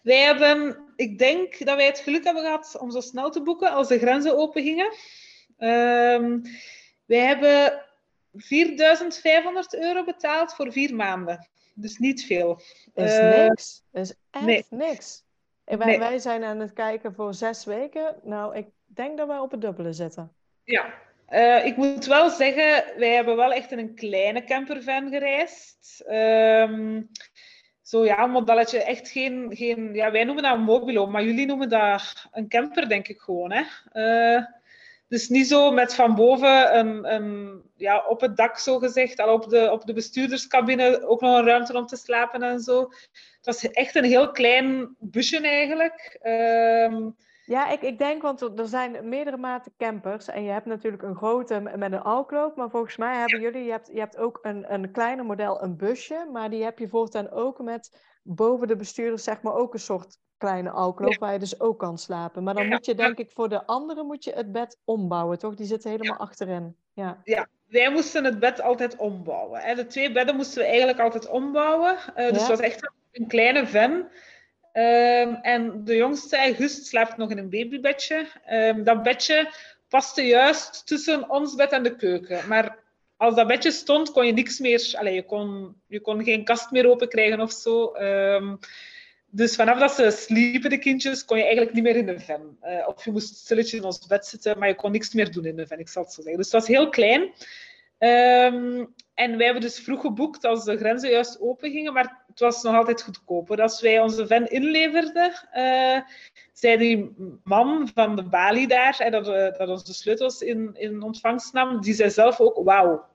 Wij hebben, ik denk dat wij het geluk hebben gehad om zo snel te boeken als de grenzen open gingen. Um, wij hebben 4500 euro betaald voor vier maanden. Dus niet veel. Is uh, niks. Is echt nee. niks. En wij, nee. wij zijn aan het kijken voor zes weken. Nou, ik denk dat wij op het dubbele zitten. Ja, uh, ik moet wel zeggen, wij hebben wel echt in een kleine campervan gereisd. Um, zo ja, een modelletje, echt geen, geen... Ja, wij noemen dat een mobilo, maar jullie noemen dat een camper, denk ik gewoon. Hè? Uh, dus niet zo met van boven een, een, ja, op het dak, zo gezegd, al op de, op de bestuurderscabine ook nog een ruimte om te slapen en zo. Het was echt een heel klein busje eigenlijk. Uh, ja, ik, ik denk, want er zijn meerdere maten campers. En je hebt natuurlijk een grote met een alkloop. Maar volgens mij hebben jullie, je hebt, je hebt ook een, een kleiner model, een busje. Maar die heb je voortaan ook met boven de bestuurders, zeg maar, ook een soort kleine alkloop. Ja. Waar je dus ook kan slapen. Maar dan moet je, denk ik, voor de andere moet je het bed ombouwen, toch? Die zitten helemaal ja. achterin. Ja. ja, wij moesten het bed altijd ombouwen. De twee bedden moesten we eigenlijk altijd ombouwen. Uh, dus het was echt een kleine van. Um, en de jongste, August, slaapt nog in een babybedje. Um, dat bedje paste juist tussen ons bed en de keuken. Maar als dat bedje stond, kon je niks meer... Allez, je, kon, je kon geen kast meer open krijgen of zo. Um, dus vanaf dat ze sliepen, de kindjes, kon je eigenlijk niet meer in de ven. Uh, of je moest stilletje in ons bed zitten, maar je kon niks meer doen in de ven, ik zal het zo zeggen. Dus het was heel klein. En wij hebben dus vroeg geboekt als de grenzen juist open gingen, maar het was nog altijd goedkoper. Als wij onze van inleverden, uh, zei die man van de balie daar, en dat, uh, dat onze sleutels in, in ontvangst nam, die zei zelf ook, wauw,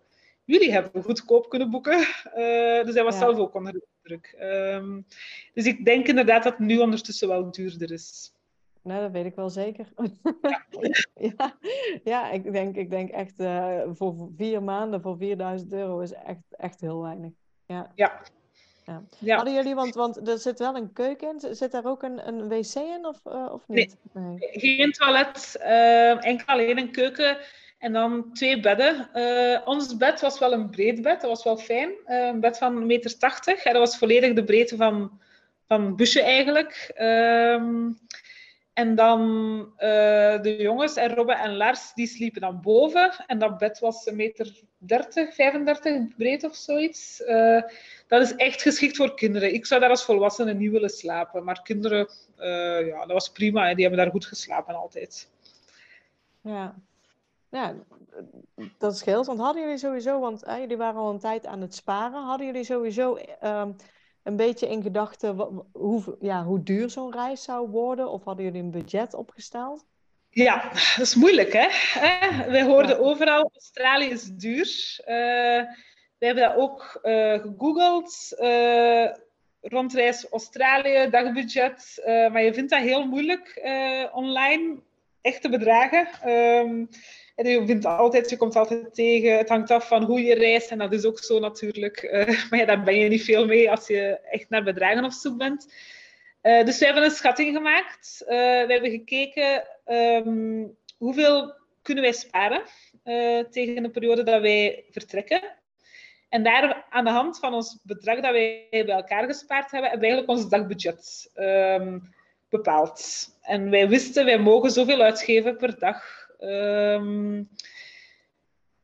jullie hebben goedkoop kunnen boeken. Uh, dus hij was ja. zelf ook onder de indruk. Um, dus ik denk inderdaad dat het nu ondertussen wel duurder is. Nou, dat weet ik wel zeker. Ja, ja, ja, ik, denk, ik denk echt uh, voor vier maanden voor 4000 euro is echt, echt heel weinig. Ja. ja. ja. ja. Hadden jullie, want, want er zit wel een keuken in, zit daar ook een, een wc in of, uh, of niet? Nee, nee. geen toilet, uh, enkel alleen een keuken en dan twee bedden. ons bed was wel een breed bed, dat was wel fijn. een bed van 1,80 meter. En dat was volledig de breedte van, van het busje eigenlijk. Ehm, en dan uh, de jongens en Robbe en Lars, die sliepen dan boven. En dat bed was een meter 30, 35 breed of zoiets. Uh, dat is echt geschikt voor kinderen. Ik zou daar als volwassene niet willen slapen. Maar kinderen, uh, ja, dat was prima. Hè. Die hebben daar goed geslapen altijd. Ja. ja, dat scheelt. Want hadden jullie sowieso, want jullie waren al een tijd aan het sparen, hadden jullie sowieso um, een beetje in gedachten hoe, ja, hoe duur zo'n reis zou worden? Of hadden jullie een budget opgesteld? Ja, dat is moeilijk, hè? Wij hoorden overal, Australië is duur. Uh, we hebben dat ook uh, gegoogeld. Uh, rondreis Australië, dagbudget. maar je vindt dat heel moeilijk online, echte bedragen. Um, en je altijd, komt altijd tegen, het hangt af van hoe je reist. En dat is ook zo natuurlijk. maar ja, daar ben je niet veel mee als je echt naar bedragen op zoek bent. Uh, dus we hebben een schatting gemaakt. Uh, we hebben gekeken um, hoeveel kunnen wij sparen tegen de periode dat wij vertrekken. En daar aan de hand van ons bedrag dat wij bij elkaar gespaard hebben, hebben we eigenlijk ons dagbudget um, bepaald. En wij wisten, wij mogen zoveel uitgeven per dag. Um,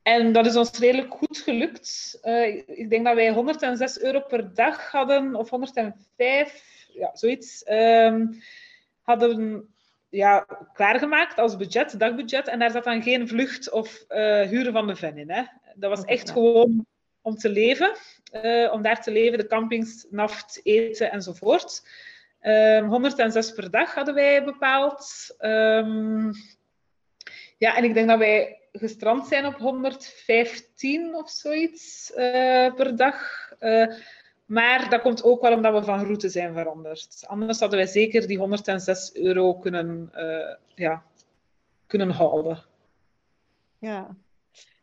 en dat is ons redelijk goed gelukt. ik denk dat wij 106 euro per dag hadden, of 105 ja, zoiets, um, hadden ja, klaargemaakt als budget, dagbudget. En daar zat dan geen vlucht of uh, huren van de van in. Hè. Dat was echt gewoon om te leven. Uh, om daar te leven, de campings, naft, eten enzovoort. Um, 106 per dag hadden wij bepaald. Um, ja, en ik denk dat wij gestrand zijn op 115 of zoiets uh, per dag. Uh, maar dat komt ook wel omdat we van route zijn veranderd. Anders hadden wij zeker die 106 euro kunnen, uh, ja, kunnen houden. Ja.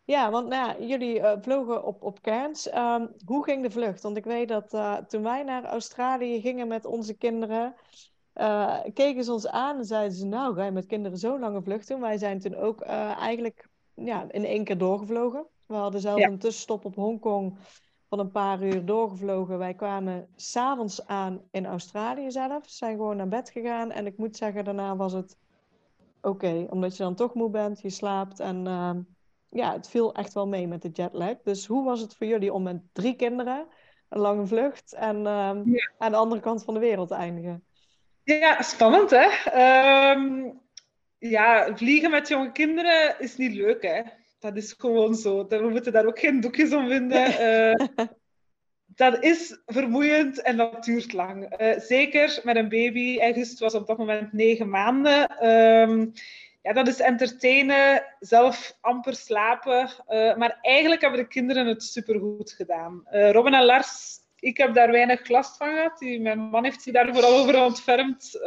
Ja, want nou jullie vlogen op, op Cairns. Um, hoe ging de vlucht? Want ik weet dat toen wij naar Australië gingen met onze kinderen, keken ze ons aan en zeiden ze, nou, ga je met kinderen zo'n lange vlucht doen? Wij zijn toen ook eigenlijk ja, in één keer doorgevlogen. We hadden zelf ja. een tussenstop op Hongkong van een paar uur doorgevlogen. Wij kwamen s'avonds aan in Australië zelf. Zijn gewoon naar bed gegaan. En ik moet zeggen, daarna was het oké. omdat je dan toch moe bent, je slaapt. En uh, ja, het viel echt wel mee met de jetlag. Dus hoe was het voor jullie om met drie kinderen, een lange vlucht... en uh, ja. aan de andere kant van de wereld te eindigen? Ja, spannend hè? Um, ja, vliegen met jonge kinderen is niet leuk hè? dat is gewoon zo. We moeten daar ook geen doekjes om vinden. Uh, dat is vermoeiend en dat duurt lang. Uh, zeker met een baby. August was op dat moment negen maanden. Um, ja, dat is entertainen, zelf amper slapen. Uh, maar eigenlijk hebben de kinderen het supergoed gedaan. Robin en Lars, ik heb daar weinig last van gehad. Mijn man heeft zich daar vooral over ontfermd.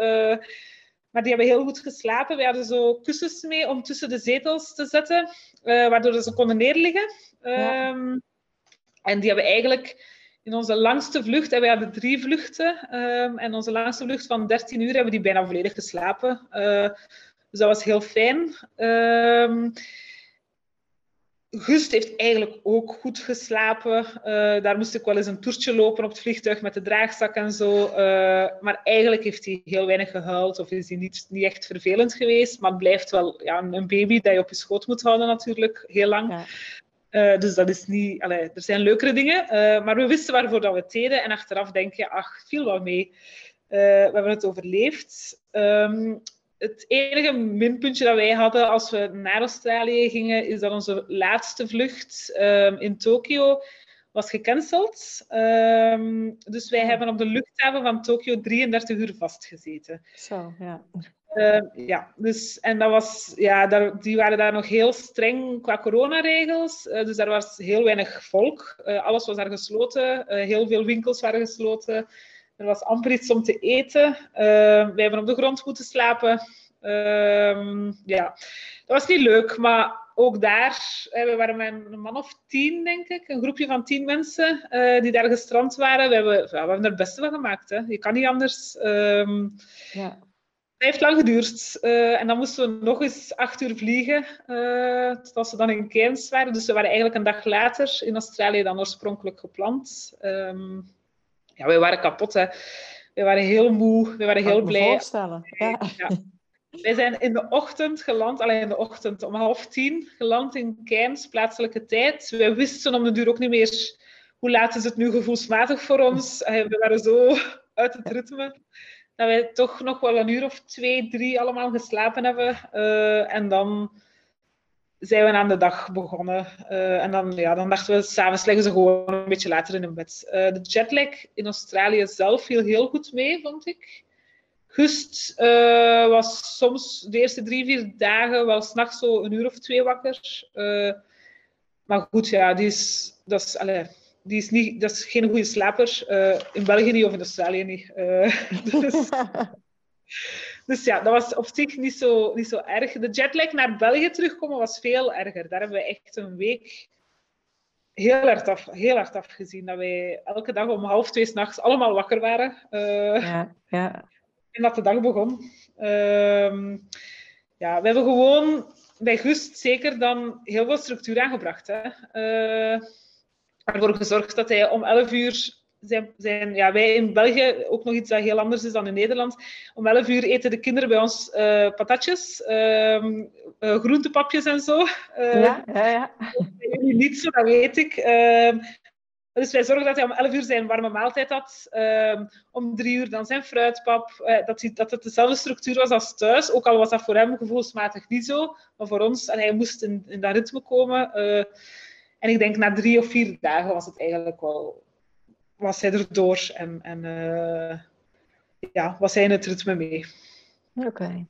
Maar die hebben heel goed geslapen. We hadden zo kussens mee om tussen de zetels te zetten, uh, waardoor ze konden neerliggen. Ja. Um, en die hebben eigenlijk in onze langste vlucht, en we hadden drie vluchten, um, en onze langste vlucht van 13 uur hebben die bijna volledig geslapen. Uh, dus dat was heel fijn. Um, Gust heeft eigenlijk ook goed geslapen. Uh, daar moest ik wel eens een toertje lopen op het vliegtuig met de draagzak en zo. Uh, maar eigenlijk heeft hij heel weinig gehuild of is hij niet, niet echt vervelend geweest. Maar het blijft wel ja, een baby dat je op je schoot moet houden natuurlijk, heel lang. Ja. Uh, dus dat is niet... Allee, er zijn leukere dingen. maar we wisten waarvoor dat we het deden. En achteraf denk je, ach, viel wel mee. we hebben het overleefd. Um, het enige minpuntje dat wij hadden als we naar Australië gingen, is dat onze laatste vlucht um, in Tokio was gecanceld. Um, dus wij hebben op de luchthaven van Tokio 33 uur vastgezeten. Zo, ja. Uh, ja, dus, en dat was, ja, daar, die waren daar nog heel streng qua coronaregels. Uh, dus daar was heel weinig volk. Uh, alles was daar gesloten. heel veel winkels waren gesloten. Er was amper iets om te eten. Uh, wij hebben op de grond moeten slapen. Uh, ja, dat was niet leuk, maar ook daar, we waren met een man of tien, denk ik, een groepje van tien mensen uh, die daar gestrand waren. We hebben, we hebben er het beste van gemaakt. Hè. Je kan niet anders. Um, ja. Het heeft lang geduurd. Uh, en dan moesten we nog eens acht uur vliegen, uh, totdat we dan in Cairns waren. Dus we waren eigenlijk een dag later in Australië dan oorspronkelijk gepland. Um, ja, wij waren kapot. Hè. We waren heel moe, we waren heel blij. voorstellen. Ja. ja. Wij zijn in de ochtend geland, alleen in de ochtend om half tien, geland in Cairns, plaatselijke tijd. Wij wisten om de duur ook niet meer hoe laat is het nu gevoelsmatig voor ons. We waren zo uit het ritme dat wij toch nog wel een uur of twee, drie allemaal geslapen hebben. Uh, en dan zijn we aan de dag begonnen. en dan, ja, dan dachten we, s'avonds liggen ze gewoon een beetje later in hun bed. de jetlag in Australië zelf viel heel goed mee, vond ik. Gust was soms de eerste drie, vier dagen wel s'nachts zo een uur of twee wakker. maar goed, ja, die is, dat is, allez, die is, niet, dat is geen goede slaper. In België niet of in Australië niet. Dus, dus, ja, dat was op zich niet zo, niet zo erg. De jetlag naar België terugkomen was veel erger. Daar hebben we echt een week heel hard, af, heel hard afgezien. Dat wij elke dag om half twee s'nachts allemaal wakker waren. Uh, ja, ja. En dat de dag begon. Ehm, ja, we hebben gewoon bij Gust zeker dan heel veel structuur aangebracht. Hè ervoor gezorgd dat hij om 11 uur zijn, zijn, ja, wij in België, ook nog iets dat heel anders is dan in Nederland. Om 11 uur eten de kinderen bij ons uh, patatjes, uh, uh, groentepapjes en zo. Uh, ja, ja. Niet zo, dat weet ik. Ehm, dus wij zorgen dat hij om 11 uur zijn warme maaltijd had. Ehm, om 3 uur dan zijn fruitpap. dat, hij, dat het dezelfde structuur was als thuis. Ook al was dat voor hem gevoelsmatig niet zo. Maar voor ons, en hij moest in, in dat ritme komen. En ik denk na drie of vier dagen was het eigenlijk wel, was hij erdoor en, en uh, ja, was hij in het ritme mee. Oké.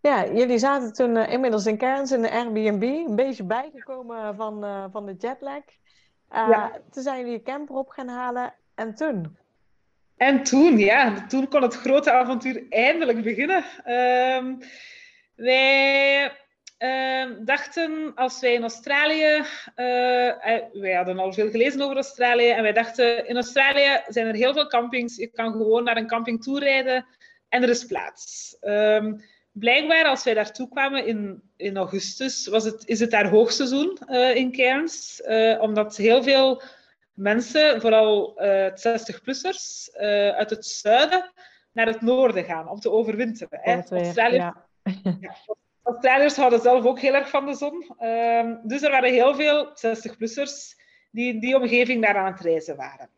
Ja, jullie zaten toen uh, inmiddels in Cairns in de Airbnb, een beetje bijgekomen van, uh, van de jetlag. Ja. Toen zijn jullie je camper op gaan halen en toen? En toen, ja, toen kon het grote avontuur eindelijk beginnen. Uh, wij uh, dachten als wij in Australië, uh, wij hadden al veel gelezen over Australië, en wij dachten in Australië zijn er heel veel campings. Je kan gewoon naar een camping toe rijden en er is plaats. Um, blijkbaar, als wij daartoe kwamen in, in augustus, was het, is het daar hoogseizoen uh, in Cairns, omdat heel veel mensen, vooral 60-plussers, uit het zuiden naar het noorden gaan om te overwinteren. Hè. Australië, ja. ja Australiërs houden zelf ook heel erg van de zon. Ehm, dus er waren heel veel 60-plussers die in die omgeving daar aan het reizen waren.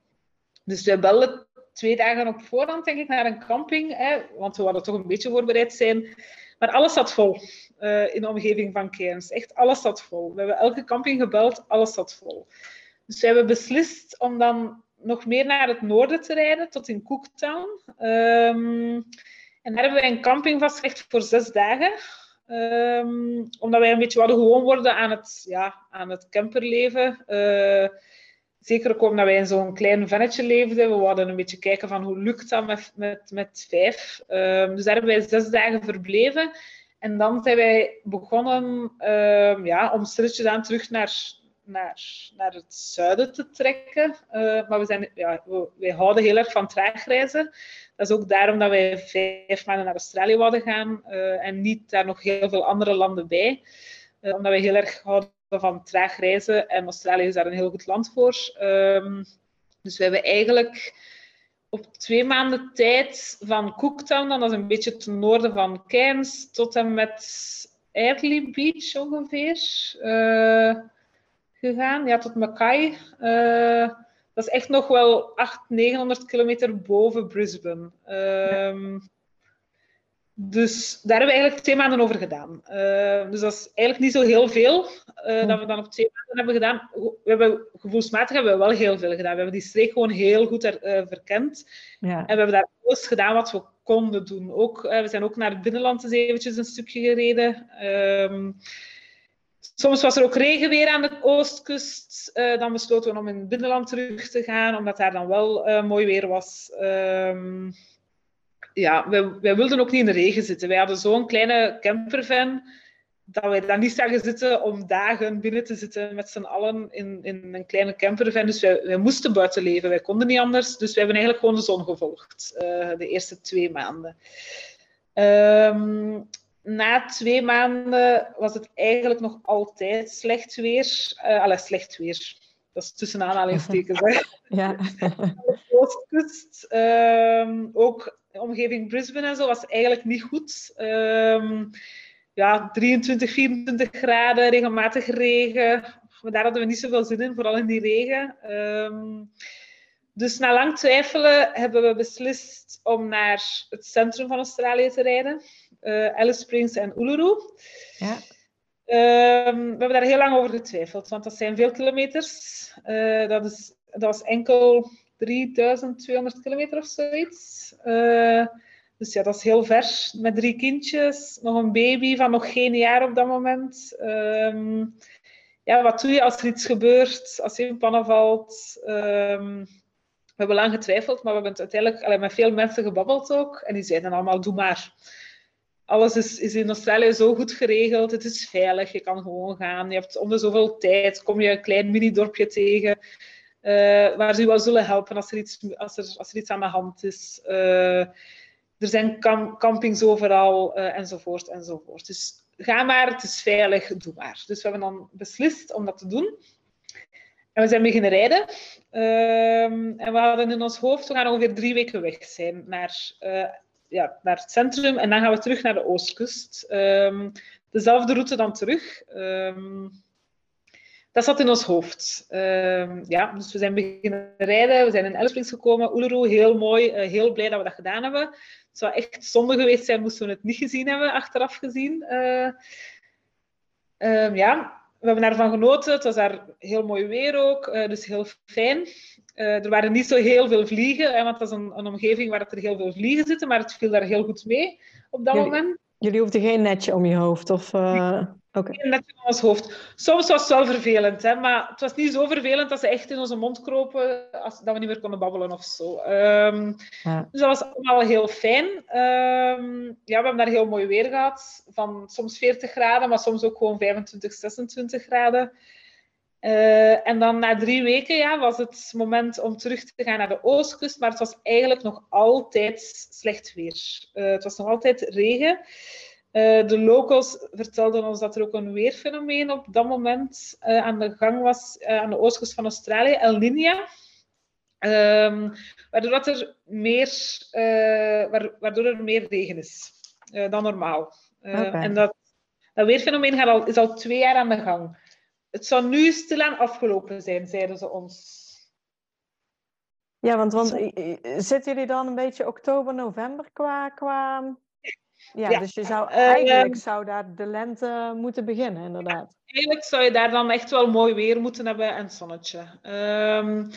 Dus we belden twee dagen op voorhand, denk ik, naar een camping. Hè, want we hadden toch een beetje voorbereid zijn. Maar alles zat vol uh, in de omgeving van Cairns. Echt alles zat vol. We hebben elke camping gebeld, alles zat vol. Dus we hebben beslist om dan nog meer naar het noorden te rijden, tot in Cooktown. Um, en daar hebben wij een camping vastgelegd voor zes dagen. Um, omdat wij een beetje hadden gewoon worden aan het, ja, aan het camperleven. Uh, zeker ook omdat wij in zo'n klein vennetje leefden. We wilden een beetje kijken van hoe lukt dat met, met, met vijf. Um, dus daar hebben wij zes dagen verbleven. En dan zijn wij begonnen um, ja, om stilletjes aan terug naar, naar, naar het zuiden te trekken. Uh, maar we, zijn, ja, we, wij houden heel erg van traagreizen. Dat is ook daarom dat wij vijf maanden naar Australië wilden gaan uh, en niet daar nog heel veel andere landen bij. Uh, omdat wij heel erg houden van traag reizen en Australië is daar een heel goed land voor. Um, dus we hebben eigenlijk op twee maanden tijd van Cooktown, dan, dat is een beetje ten noorden van Cairns, tot en met Airlie Beach ongeveer gegaan. Ja, tot Mackay. Dat is echt nog wel 800, 900 kilometer boven Brisbane. Um, Dus daar hebben we eigenlijk twee maanden over gedaan. Uh, dus dat is eigenlijk niet zo heel veel uh, dat we dan op twee maanden hebben gedaan. We hebben, gevoelsmatig hebben we wel heel veel gedaan. We hebben die streek gewoon heel goed er, uh, verkend. Ja. En we hebben daar alles gedaan wat we konden doen. Ook, we zijn ook naar het binnenland eens eventjes een stukje gereden. Um, Soms was er ook regenweer aan de oostkust. Uh, dan besloten we om in het binnenland terug te gaan, omdat daar dan wel uh, mooi weer was. Um, ja, wij, wilden ook niet in de regen zitten. Wij hadden zo'n kleine campervan dat wij daar niet zagen zitten om dagen binnen te zitten met z'n allen in, in een kleine campervan. Dus wij, moesten buiten leven. Wij konden niet anders. Dus we hebben eigenlijk gewoon de zon gevolgd uh, de eerste twee maanden. Um, na twee maanden was het eigenlijk nog altijd slecht weer. Uh, allee, slecht weer. Dat is tussen aanhalingstekens. Hè. Ja. oostkust, um, ook de omgeving Brisbane en zo, was eigenlijk niet goed. Um, ja, 23, 24 graden, regelmatig regen. Maar daar hadden we niet zoveel zin in, vooral in die regen. Um, dus na lang twijfelen hebben we beslist om naar het centrum van Australië te rijden uh, Alice Springs en Uluru. Ja. Ehm, we hebben daar heel lang over getwijfeld, want dat zijn veel kilometers. Uh, dat, is, dat was enkel 3200 kilometer of zoiets. Uh, dus ja, dat is heel ver. Met drie kindjes, nog een baby van nog geen jaar op dat moment. Um, ja, wat doe je als er iets gebeurt, als je in pannen valt? Um, we hebben lang getwijfeld, maar we hebben het uiteindelijk met veel mensen gebabbeld ook. En die zeiden allemaal, doe maar alles is, is in Australië zo goed geregeld. Het is veilig, je kan gewoon gaan. Je hebt om de zoveel tijd, kom je een klein mini-dorpje tegen. Uh, waar ze je wel zullen helpen als er iets, als er, als er iets aan de hand is. Uh, er zijn campings overal, uh, enzovoort, enzovoort. Dus ga maar, het is veilig, doe maar. Dus we hebben dan beslist om dat te doen. We zijn beginnen rijden. Ehm, en we hadden in ons hoofd, we gaan ongeveer drie weken weg zijn naar ja, naar het centrum en dan gaan we terug naar de oostkust. Um, dezelfde route dan terug. Um, dat zat in ons hoofd. Ja, dus we zijn beginnen rijden. We zijn in Elsprings gekomen. Uluru, heel mooi. Uh, heel blij dat we dat gedaan hebben. Het zou echt zonde geweest zijn moesten we het niet gezien hebben, achteraf gezien. Uh, ja, we hebben daarvan genoten. Het was daar heel mooi weer ook, uh, dus heel fijn. Uh, er waren niet zo heel veel vliegen, hè, want dat is een, een, omgeving waar er heel veel vliegen zitten, maar het viel daar heel goed mee op dat jullie, moment. Jullie hoefden geen netje om je hoofd? Of, uh... Okay. Netje om ons hoofd. Soms was het wel vervelend, hè, maar het was niet zo vervelend dat ze echt in onze mond kropen, als, dat we niet meer konden babbelen of zo. Um, ja. Dus dat was allemaal heel fijn. Um, ja, we hebben daar heel mooi weer gehad, van soms 40 graden, maar soms ook gewoon 25, 26 graden. Uh, en dan na drie weken ja, was het moment om terug te gaan naar de oostkust, maar het was eigenlijk nog altijd slecht weer. Uh, het was nog altijd regen. Uh, de locals vertelden ons dat er ook een weerfenomeen op dat moment aan de gang was aan de oostkust van Australië, El Niño. Um, waardoor, er meer, waardoor er meer regen is dan normaal. Okay. En dat, dat weerfenomeen gaat al, is al twee jaar aan de gang. Het zou nu stilaan afgelopen zijn, zeiden ze ons. Ja, want, want zitten jullie dan een beetje oktober, november qua... qua... Ja, ja. dus je zou, eigenlijk uh, zou daar de lente moeten beginnen, inderdaad. Eigenlijk zou je daar dan echt wel mooi weer moeten hebben en zonnetje. Um,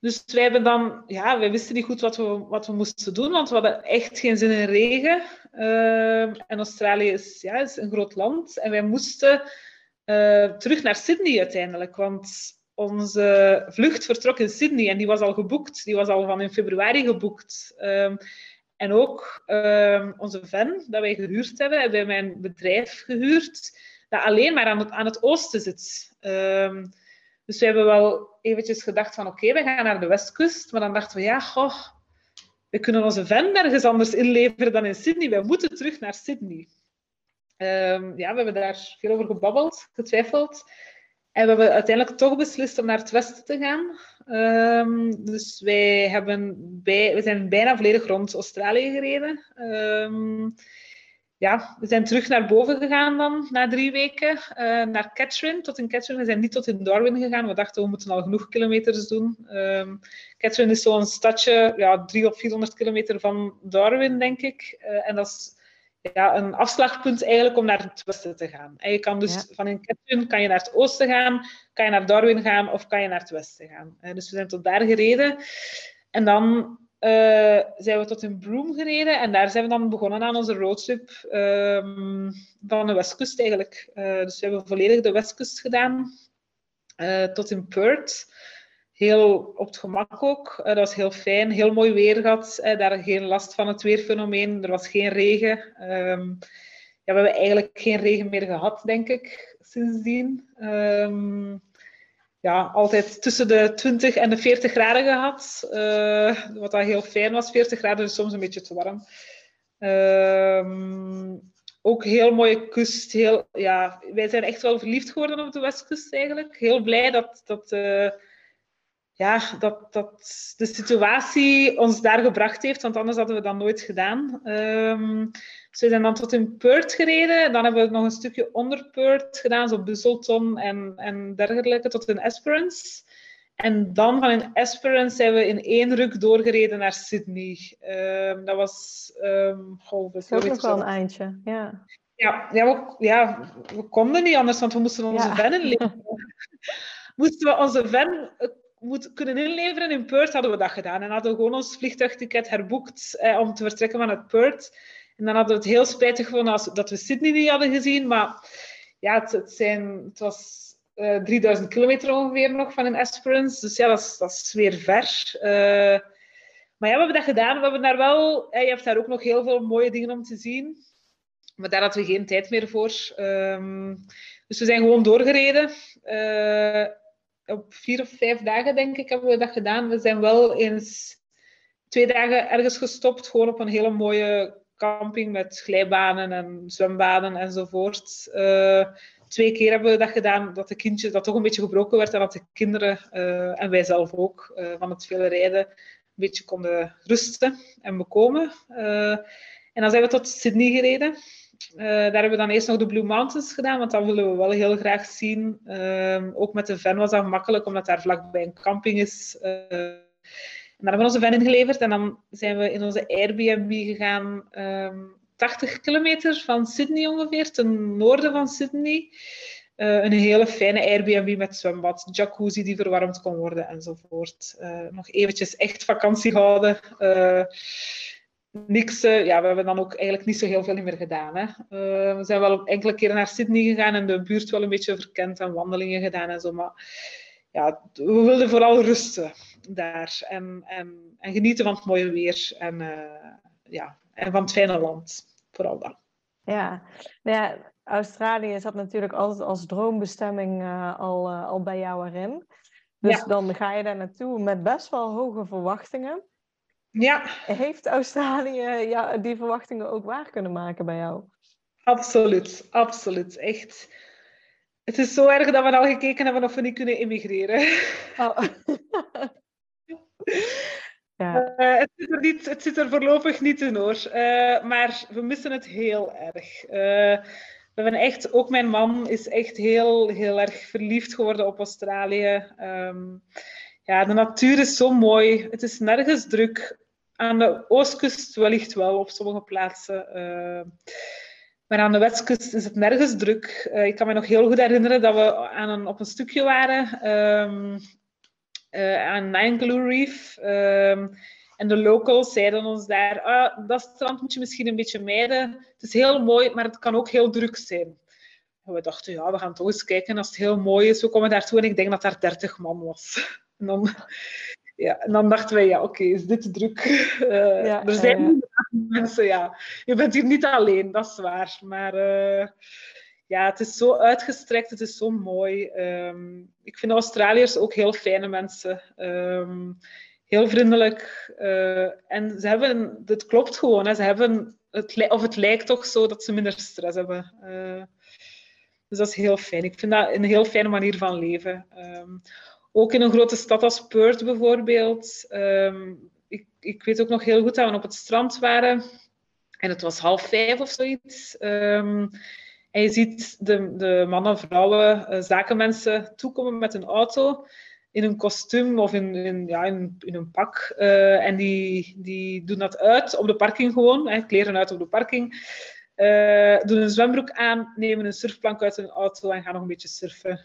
dus wij hebben dan, ja, wij wisten niet goed wat we, wat we moesten doen, want we hadden echt geen zin in regen. Uh, en Australië is, ja, is een groot land en wij moesten uh, terug naar Sydney uiteindelijk. Want onze vlucht vertrok in Sydney en die was al geboekt. Die was al van in februari geboekt. Um, en ook um, onze van dat wij gehuurd hebben, hebben wij mijn bedrijf gehuurd, dat alleen maar aan het, aan het oosten zit. Um, dus we hebben wel eventjes gedacht van oké, we gaan naar de westkust. Maar dan dachten we, ja, goh, we kunnen onze van nergens anders inleveren dan in Sydney. Wij moeten terug naar Sydney. Um, ja, we hebben daar veel over gebabbeld, getwijfeld. En we hebben uiteindelijk toch beslist om naar het westen te gaan. Um, dus wij hebben bij, we zijn bijna volledig rond Australië gereden. Um, ja, we zijn terug naar boven gegaan dan, na drie weken, uh, naar Catherine, tot in Catherine. We zijn niet tot in Darwin gegaan. We dachten, we moeten al genoeg kilometers doen. Um, Catherine is zo'n stadje, ja, drie of 400 kilometer van Darwin, denk ik. Uh, en dat is ja, een afslagpunt eigenlijk om naar het westen te gaan. En je kan dus ja. van in Catherine kan je naar het oosten gaan, kan je naar Darwin gaan of kan je naar het westen gaan. Dus we zijn tot daar gereden. En dan uh, zijn we tot in Broome gereden en daar zijn we dan begonnen aan onze roadtrip um, van de westkust eigenlijk. Uh, dus we hebben volledig de westkust gedaan tot in Perth heel op het gemak ook. Uh, dat was heel fijn, heel mooi weer gehad. Daar geen last van het weerfenomeen. Er was geen regen. Um, ja, we hebben eigenlijk geen regen meer gehad, denk ik, sindsdien. Um, ja, altijd tussen de 20 en de 40 graden gehad. Uh, wat dat heel fijn was. 40 graden is soms een beetje te warm. Um, ook heel mooie kust. Heel, ja, wij zijn echt wel verliefd geworden op de westkust eigenlijk. Heel blij dat... dat ja, dat, dat de situatie ons daar gebracht heeft, want anders hadden we dat nooit gedaan. Um, dus we zijn dan tot in Perth gereden. Dan hebben we nog een stukje onder Perth gedaan, zo Busselton en, en dergelijke, tot in Esperance. En dan van in Esperance zijn we in één ruk doorgereden naar Sydney. Um, dat was... Um, goh, dat is ook nog wel een eindje, ja. Ja, ja, we, ja, we konden niet anders, want we moesten onze ja. van inleveren. moesten we onze eh, moet kunnen inleveren in Perth, hadden we dat gedaan. En hadden we gewoon ons vliegtuigticket herboekt eh, om te vertrekken vanuit Perth. En dan hadden we het heel spijtig gevonden als, dat we Sydney niet hadden gezien. Maar ja, het, zijn, het was uh, 3000 kilometer ongeveer nog van een Esperance. Dus ja, dat is, dat is weer ver. Uh, maar ja, we hebben dat gedaan. We hebben daar wel... je hebt daar ook nog heel veel mooie dingen om te zien. Maar daar hadden we geen tijd meer voor. Um, dus we zijn gewoon doorgereden. Op vier of vijf dagen, denk ik, hebben we dat gedaan. We zijn wel eens twee dagen ergens gestopt. Gewoon op een hele mooie camping met glijbanen en zwembaden enzovoort. Uh, twee keer hebben we dat gedaan, dat de kindje dat toch een beetje gebroken werd en dat de kinderen uh, en wij zelf ook uh, van het vele rijden een beetje konden rusten en bekomen. en dan zijn we tot Sydney gereden. Uh, daar hebben we dan eerst nog de Blue Mountains gedaan, want dat willen we wel heel graag zien. Uh, ook met de van was dat makkelijk, omdat daar vlakbij een camping is. Uh, en daar hebben we onze van ingeleverd en dan zijn we in onze Airbnb gegaan, 80 ehm, kilometer van Sydney ongeveer, ten noorden van Sydney. Uh, een hele fijne Airbnb met zwembad, jacuzzi die verwarmd kon worden enzovoort. nog eventjes echt vakantie houden niks, uh, ja, we hebben dan ook eigenlijk niet zo heel veel meer gedaan. Hè. Uh, we zijn wel enkele keren naar Sydney gegaan en de buurt wel een beetje verkend en wandelingen gedaan en zo. Maar ja, we wilden vooral rusten daar en, en, en genieten van het mooie weer en, uh, ja, en van het fijne land. Vooral dat. Ja, nou ja Australië zat natuurlijk altijd als droombestemming al, al bij jou erin. Dus ja. dan ga je daar naartoe met best wel hoge verwachtingen. Ja. Heeft Australië ja, die verwachtingen ook waar kunnen maken bij jou? Absoluut, absoluut. Echt. Het is zo erg dat we al gekeken hebben of we niet kunnen immigreren. Oh. ja. Uh, het, zit er niet, het zit er voorlopig niet in hoor. Uh, maar we missen het heel erg. Uh, we hebben echt, ook mijn man is echt heel, heel erg verliefd geworden op Australië. Um, ja, de natuur is zo mooi. Het is nergens druk. Aan de oostkust wellicht wel op sommige plaatsen. Uh, maar aan de westkust is het nergens druk. Uh, ik kan me nog heel goed herinneren dat we aan een, op een stukje waren um, uh, aan Reef. Um, en de locals zeiden ons daar, ah, dat strand moet je misschien een beetje mijden. Het is heel mooi, maar het kan ook heel druk zijn. We dachten, ja, we gaan toch eens kijken als het heel mooi is. We komen daartoe en ik denk dat daar 30 man was. Dan ja, en dan dachten wij, ja, oké, is dit druk? Uh, ja, er zijn mensen, ja. Je bent hier niet alleen, dat is waar. Maar uh, ja, het is zo uitgestrekt, het is zo mooi. Um, ik vind Australiërs ook heel fijne mensen. Um, heel vriendelijk. Uh, en ze hebben, het klopt gewoon, hè, ze hebben, het, of het lijkt toch zo dat ze minder stress hebben. dus dat is heel fijn. Ik vind dat een heel fijne manier van leven. Um, ook in een grote stad als Perth bijvoorbeeld. Um, ik, ik, weet ook nog heel goed dat we op het strand waren. En het was half vijf of zoiets. Um, en je ziet de, de mannen, vrouwen, uh, zakenmensen toekomen met een auto in een kostuum of in, in, ja, in, in een pak. Uh, en die, die doen dat uit op de parking gewoon. Hè, kleren uit op de parking. Uh, doen een zwembroek aan, nemen een surfplank uit hun auto en gaan nog een beetje surfen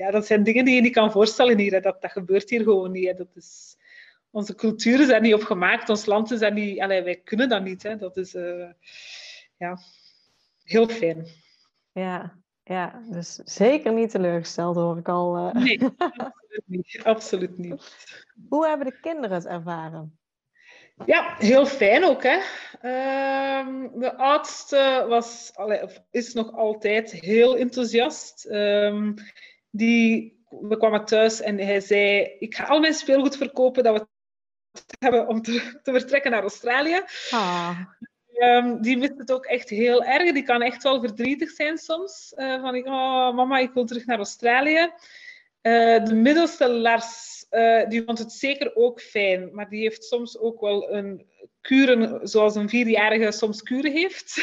ja, dat zijn dingen die je niet kan voorstellen hier. Dat, dat gebeurt hier gewoon niet. Hè. Dat is, onze is daar niet op gemaakt. Ons land is daar niet... Allee, wij kunnen dat niet. Hè. Dat is uh, ja, heel fijn. Ja, ja, dus zeker niet teleurgesteld hoor ik al. Uh... Nee, absoluut niet. absoluut niet. Hoe hebben de kinderen het ervaren? Ja, heel fijn ook. Hè? Uh, de oudste was, is nog altijd heel enthousiast. Uh, die, we kwamen thuis en hij zei, ik ga al mijn speelgoed verkopen dat we hebben om te, te vertrekken naar Australië. Ah. Um, die mist het ook echt heel erg. Die kan echt wel verdrietig zijn soms. Uh, van, oh, mama, ik wil terug naar Australië. Uh, de middelste Lars, uh, die vond het zeker ook fijn. Maar die heeft soms ook wel een kuren, zoals een vierjarige soms kuren heeft.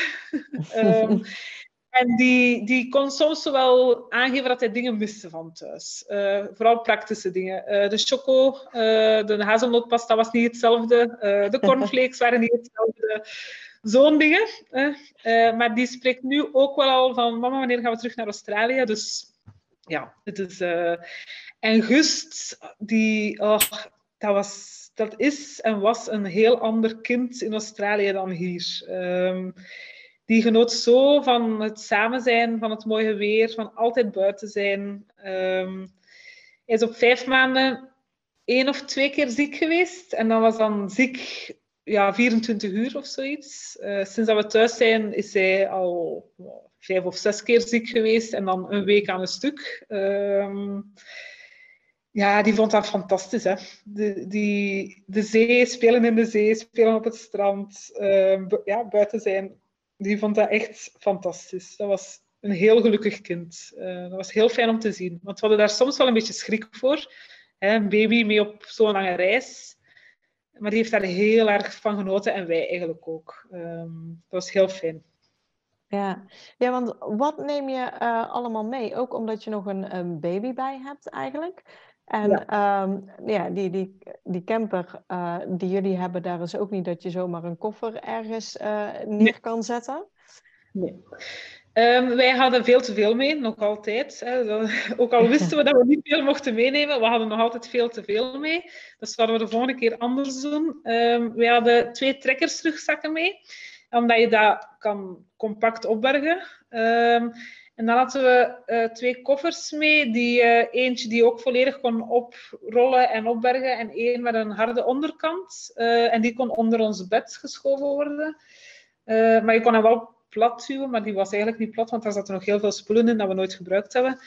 um, En die, die kon soms wel aangeven dat hij dingen miste van thuis. Uh, vooral praktische dingen. Uh, de choco, uh, de hazelnootpasta was niet hetzelfde. de cornflakes waren niet hetzelfde. zo'n dingen. maar die spreekt nu ook wel al van, mama, wanneer gaan we terug naar Australië? Dus ja, het is... en Gust, die... Oh, dat, was, dat is en was een heel ander kind in Australië dan hier. Um, die genoot zo van het samen zijn, van het mooie weer, van altijd buiten zijn. Um, hij is op vijf maanden één of twee keer ziek geweest. En dan was dan ziek ja, 24 uur of zoiets. Uh, sinds dat we thuis zijn is hij al vijf of zes keer ziek geweest. En dan een week aan een stuk. Um, ja, die vond dat fantastisch. Hè? De, die, de zee, spelen in de zee, spelen op het strand, uh, ja, buiten zijn die vond dat echt fantastisch. Dat was een heel gelukkig kind. Uh, dat was heel fijn om te zien. Want we hadden daar soms wel een beetje schrik voor. Hè, een baby mee op zo'n lange reis. Maar die heeft daar heel erg van genoten en wij eigenlijk ook. Um, dat was heel fijn. Ja. ja, want wat neem je uh, allemaal mee? Ook omdat je nog een, een baby bij hebt eigenlijk. En ja, um, ja die, die, die camper uh, die jullie hebben, daar is ook niet dat je zomaar een koffer ergens uh, neer nee. kan zetten. Nee. Um, wij hadden veel te veel mee, nog altijd. Hè. Ook al wisten we dat we niet veel mochten meenemen, we hadden nog altijd veel te veel mee. Dus dat hadden we de volgende keer anders doen. Um, wij hadden twee trekkersterugzakken mee, omdat je dat kan compact opbergen. Um, en dan hadden we uh, twee koffers mee. Die, uh, eentje die ook volledig kon oprollen en opbergen. En één met een harde onderkant. Uh, en die kon onder ons bed geschoven worden. maar je kon hem wel plat duwen, maar die was eigenlijk niet plat, want daar zaten nog heel veel spullen in dat we nooit gebruikt hebben.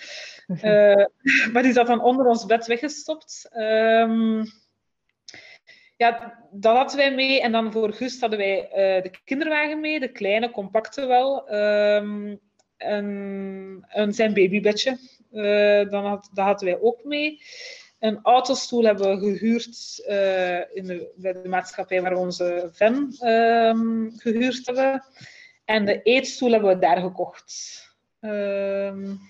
maar die zat dan onder ons bed weggestopt. Um, ja, dat hadden wij mee. En dan voor Gust hadden wij de kinderwagen mee, de kleine, compacte wel. Um, en, zijn babybedje. Uh, dan dat hadden wij ook mee. Een autostoel hebben we gehuurd uh, in de, bij de maatschappij waar we onze van um, gehuurd hebben. En de eetstoel hebben we daar gekocht. Um,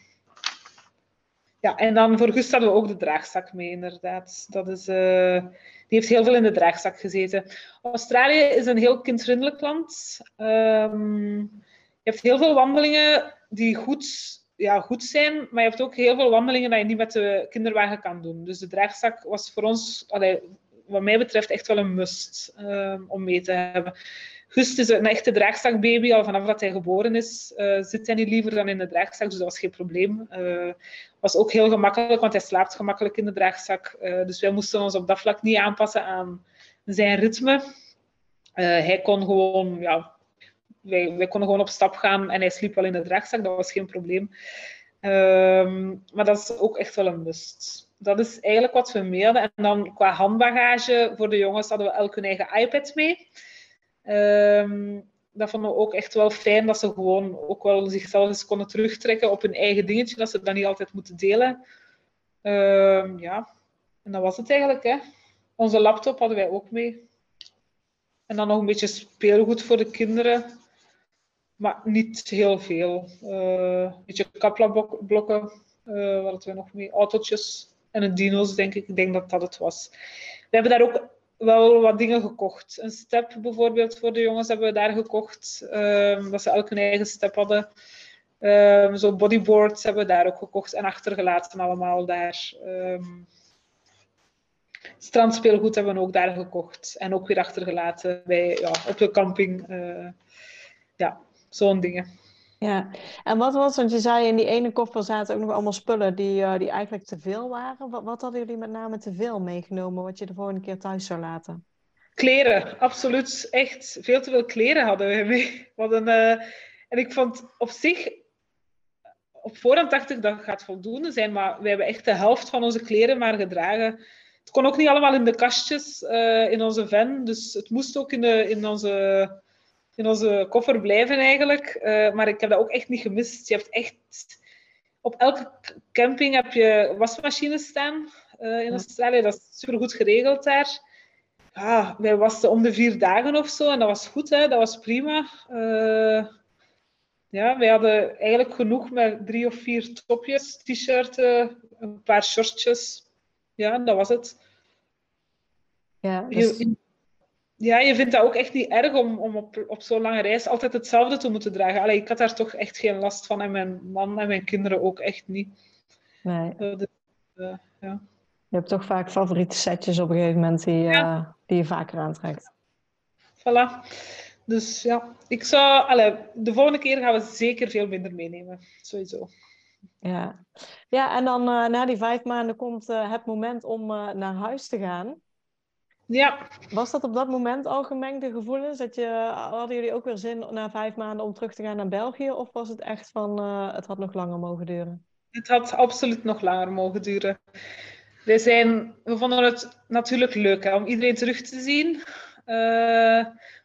ja, en dan voor Gust hadden we ook de draagzak mee, inderdaad. Dat is, uh, die heeft heel veel in de draagzak gezeten. Australië is een heel kindvriendelijk land. Um, je hebt heel veel wandelingen die goed, ja, goed zijn, maar je hebt ook heel veel wandelingen dat je niet met de kinderwagen kan doen. Dus de draagzak was voor ons, wat mij betreft, echt wel een must um, om mee te hebben. Gust is een echte draagzakbaby, al vanaf dat hij geboren is, uh, zit hij niet liever dan in de draagzak, dus dat was geen probleem. Uh, was ook heel gemakkelijk, want hij slaapt gemakkelijk in de draagzak. Uh, dus wij moesten ons op dat vlak niet aanpassen aan zijn ritme. hij kon gewoon ja, wij, konden gewoon op stap gaan en hij sliep wel in de draagzak, dat was geen probleem. Um, maar dat is ook echt wel een must. Dat is eigenlijk wat we mee hadden. En dan qua handbagage voor de jongens hadden we elk hun eigen iPad mee. Um, dat vonden we ook echt wel fijn dat ze gewoon ook wel zichzelf eens konden terugtrekken op hun eigen dingetje, dat ze dat niet altijd moeten delen. Um, ja, en dat was het eigenlijk. Hè. Onze laptop hadden wij ook mee. En dan nog een beetje speelgoed voor de kinderen maar niet heel veel. Uh, een beetje kapla-blokken, uh, wat hadden we nog mee? Autootjes en een dino's, denk ik. Ik denk dat dat het was. We hebben daar ook wel wat dingen gekocht. Een step bijvoorbeeld voor de jongens hebben we daar gekocht. Um, dat ze elk hun eigen step hadden. Um, zo bodyboards hebben we daar ook gekocht en achtergelaten allemaal daar. Um, strandspeelgoed hebben we ook daar gekocht. En ook weer achtergelaten bij, ja, op de camping. Uh, ja, zo'n dingen. Ja, en wat was, want je zei in die ene koffer zaten ook nog allemaal spullen die, uh, die eigenlijk te veel waren. Wat, wat hadden jullie met name te veel meegenomen, wat je de volgende keer thuis zou laten? Kleren, absoluut. Echt veel te veel kleren hadden we mee. Wat een, uh, en ik vond op zich, op voorhand dacht ik dat gaat voldoende zijn, maar we hebben echt de helft van onze kleren maar gedragen. Het kon ook niet allemaal in de kastjes uh, in onze van, dus het moest ook in, de, in onze in onze koffer blijven eigenlijk. Uh, maar ik heb dat ook echt niet gemist. Je hebt echt... Op elke camping heb je wasmachines staan uh, in Australië. Dat is super goed geregeld daar. Ja, wij wasten om de vier dagen of zo. En dat was goed, hè? dat was prima. Uh, ja, wij hadden eigenlijk genoeg met drie of vier topjes, t-shirts, een paar shortjes. Ja, dat was het. Ja, dus ja, je vindt dat ook echt niet erg om, om op, op zo'n lange reis altijd hetzelfde te moeten dragen. Allee, ik had daar toch echt geen last van en mijn man en mijn kinderen ook echt niet. Nee. Uh, dus, uh, ja. Je hebt toch vaak favoriete setjes op een gegeven moment die, ja. uh, die je vaker aantrekt. Voilà. Dus ja, ik zou, allee, de volgende keer gaan we zeker veel minder meenemen. Sowieso. Ja, ja en dan na die vijf maanden komt het moment om naar huis te gaan. Ja. Was dat op dat moment al gemengde gevoelens? Dat je, hadden jullie ook weer zin na vijf maanden om terug te gaan naar België? Of was het echt van, het had nog langer mogen duren? Het had absoluut nog langer mogen duren. Wij zijn, we vonden het natuurlijk leuk hè, om iedereen terug te zien.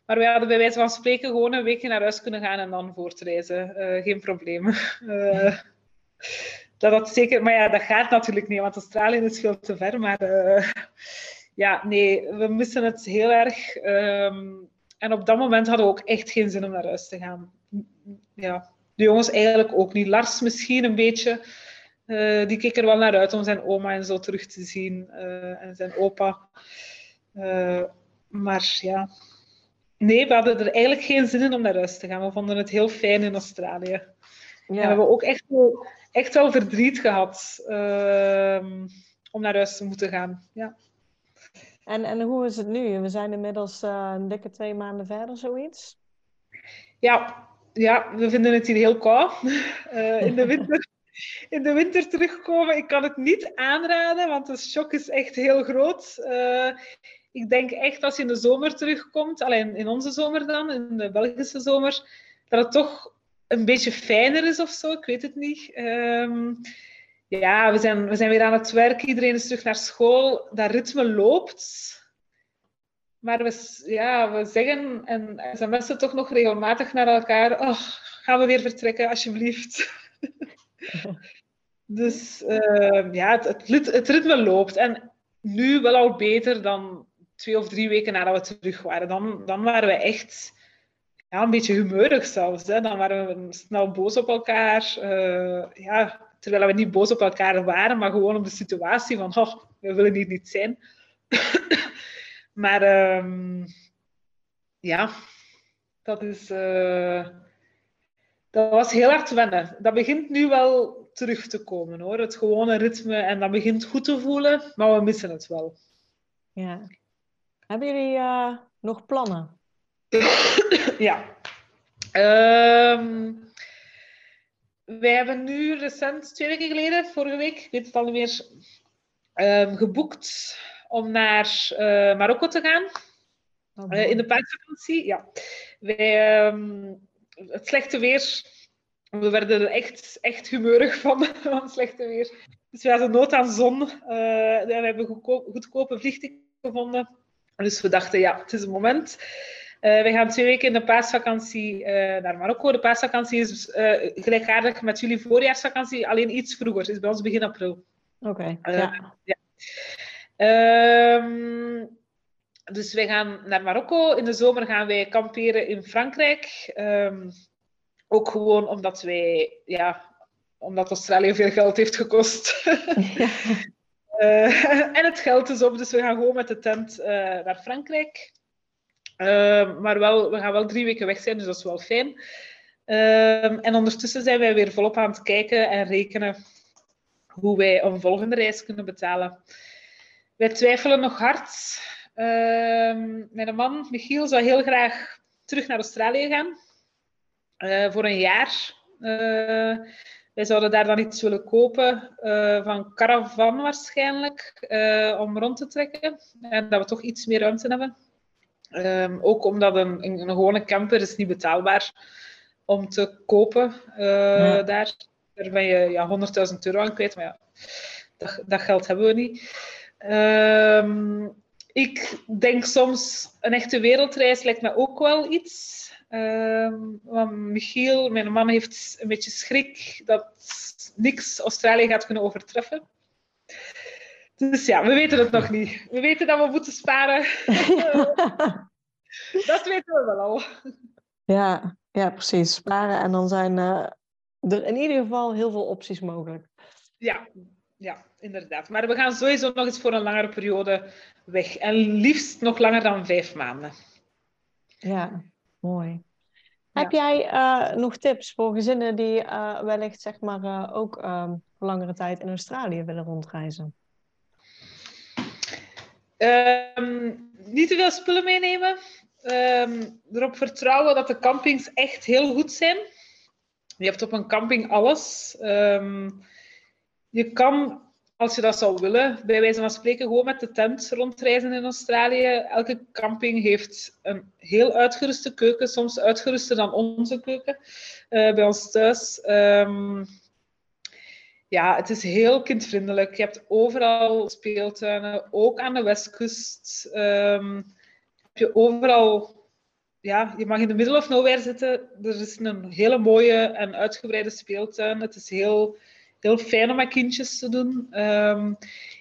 Maar we hadden bij wijze van spreken gewoon een weekje naar huis kunnen gaan en dan voortreizen. Uh, geen probleem. Uh, dat had zeker, maar ja, dat gaat natuurlijk niet, want Australië is veel te ver. Maar ja, nee, we missen het heel erg. Um, en op dat moment hadden we ook echt geen zin om naar huis te gaan. Ja, de jongens eigenlijk ook niet. Lars misschien een beetje. die keek er wel naar uit om zijn oma en zo terug te zien. en zijn opa. maar ja, Nee, we hadden er eigenlijk geen zin in om naar huis te gaan. We vonden het heel fijn in Australië. Ja. En we hebben ook echt wel, echt wel verdriet gehad uh, om naar huis te moeten gaan. Ja. En, en hoe is het nu? We zijn inmiddels uh, een dikke twee maanden verder, zoiets? Ja, ja we vinden het hier heel koud. Uh, in, de winter, in de winter terugkomen, ik kan het niet aanraden, want de shock is echt heel groot. Uh, ik denk echt als je in de zomer terugkomt, alleen in onze zomer dan, in de Belgische zomer, dat het toch een beetje fijner is of zo. Ik weet het niet. Um, ja, we zijn, we zijn weer aan het werk. Iedereen is terug naar school. Dat ritme loopt. Maar we, ja, we zeggen en sms'en toch nog regelmatig naar elkaar. Oh, gaan we weer vertrekken, alsjeblieft. dus uh, ja, het, het, ritme loopt. En nu wel al beter dan twee of drie weken nadat we terug waren. Dan, dan waren we echt ja, een beetje humeurig zelfs. Hè. Dan waren we snel boos op elkaar. Uh, ja, terwijl we niet boos op elkaar waren, maar gewoon op de situatie van, oh, we willen hier niet zijn. maar um, ja, dat is... Uh, dat was heel hard wennen. Dat begint nu wel terug te komen, hoor. Het gewone ritme. En dat begint goed te voelen, maar we missen het wel. Ja. Hebben jullie uh, nog plannen? ja. Um, wij hebben nu recent, twee weken geleden, vorige week, ik weet het al niet meer, um, geboekt om naar uh, Marokko te gaan. Oh, uh, in de paasvakantie, ja. Wij, um, het slechte weer, we werden er echt, echt humeurig van, van het slechte weer. Dus we hadden nood aan zon. Uh, we hebben goedkoop, goedkope vliegtickets gevonden. Dus we dachten, ja, het is een moment. Uh, we gaan twee weken in de paasvakantie uh, naar Marokko. De paasvakantie is uh, gelijkaardig met jullie voorjaarsvakantie, alleen iets vroeger. Het is bij ons begin april. Oké, okay, ja. ja. Um, dus wij gaan naar Marokko. In de zomer gaan wij kamperen in Frankrijk. Um, ook gewoon omdat wij, ja, omdat Australië veel geld heeft gekost. Ja. En het geld is op, dus we gaan gewoon met de tent naar Frankrijk. Uh, maar wel, we gaan wel drie weken weg zijn, dus dat is wel fijn. en ondertussen zijn wij weer volop aan het kijken en rekenen hoe wij een volgende reis kunnen betalen. Wij twijfelen nog hard. mijn man, Michiel, zou heel graag terug naar Australië gaan. voor een jaar. Wij zouden daar dan iets willen kopen uh, van caravan waarschijnlijk, om rond te trekken. En dat we toch iets meer ruimte hebben. Um, ook omdat een, een, een, gewone camper is niet betaalbaar om te kopen uh, ja. daar. Daar ben je ja, 100.000 euro aan kwijt, maar ja, dat, dat geld hebben we niet. Um, ik denk soms, een echte wereldreis lijkt me ook wel iets. Um, want Michiel, mijn man, heeft een beetje schrik dat niks Australië gaat kunnen overtreffen. Dus ja, we weten het nog niet. We weten dat we moeten sparen. dat weten we wel al. Ja, ja, precies. Sparen en dan zijn uh, er in ieder geval heel veel opties mogelijk. Ja, ja, inderdaad. Maar we gaan sowieso nog eens voor een langere periode weg. En liefst nog langer dan vijf maanden. Ja, mooi. Heb jij uh, nog tips voor gezinnen die uh, wellicht zeg maar, ook um, voor langere tijd in Australië willen rondreizen? Um, niet te veel spullen meenemen. Um, erop vertrouwen dat de campings echt heel goed zijn. Je hebt op een camping alles. je kan als je dat zou willen, bij wijze van spreken gewoon met de tent rondreizen in Australië. Elke camping heeft een heel uitgeruste keuken, soms uitgeruster dan onze keuken uh, bij ons thuis. Ja, het is heel kindvriendelijk. Je hebt overal speeltuinen, ook aan de westkust. Um, je overal ja, je mag in de middle of nowhere zitten. Er is een hele mooie en uitgebreide speeltuin. Het is heel heel fijn om met kindjes te doen. Ehm,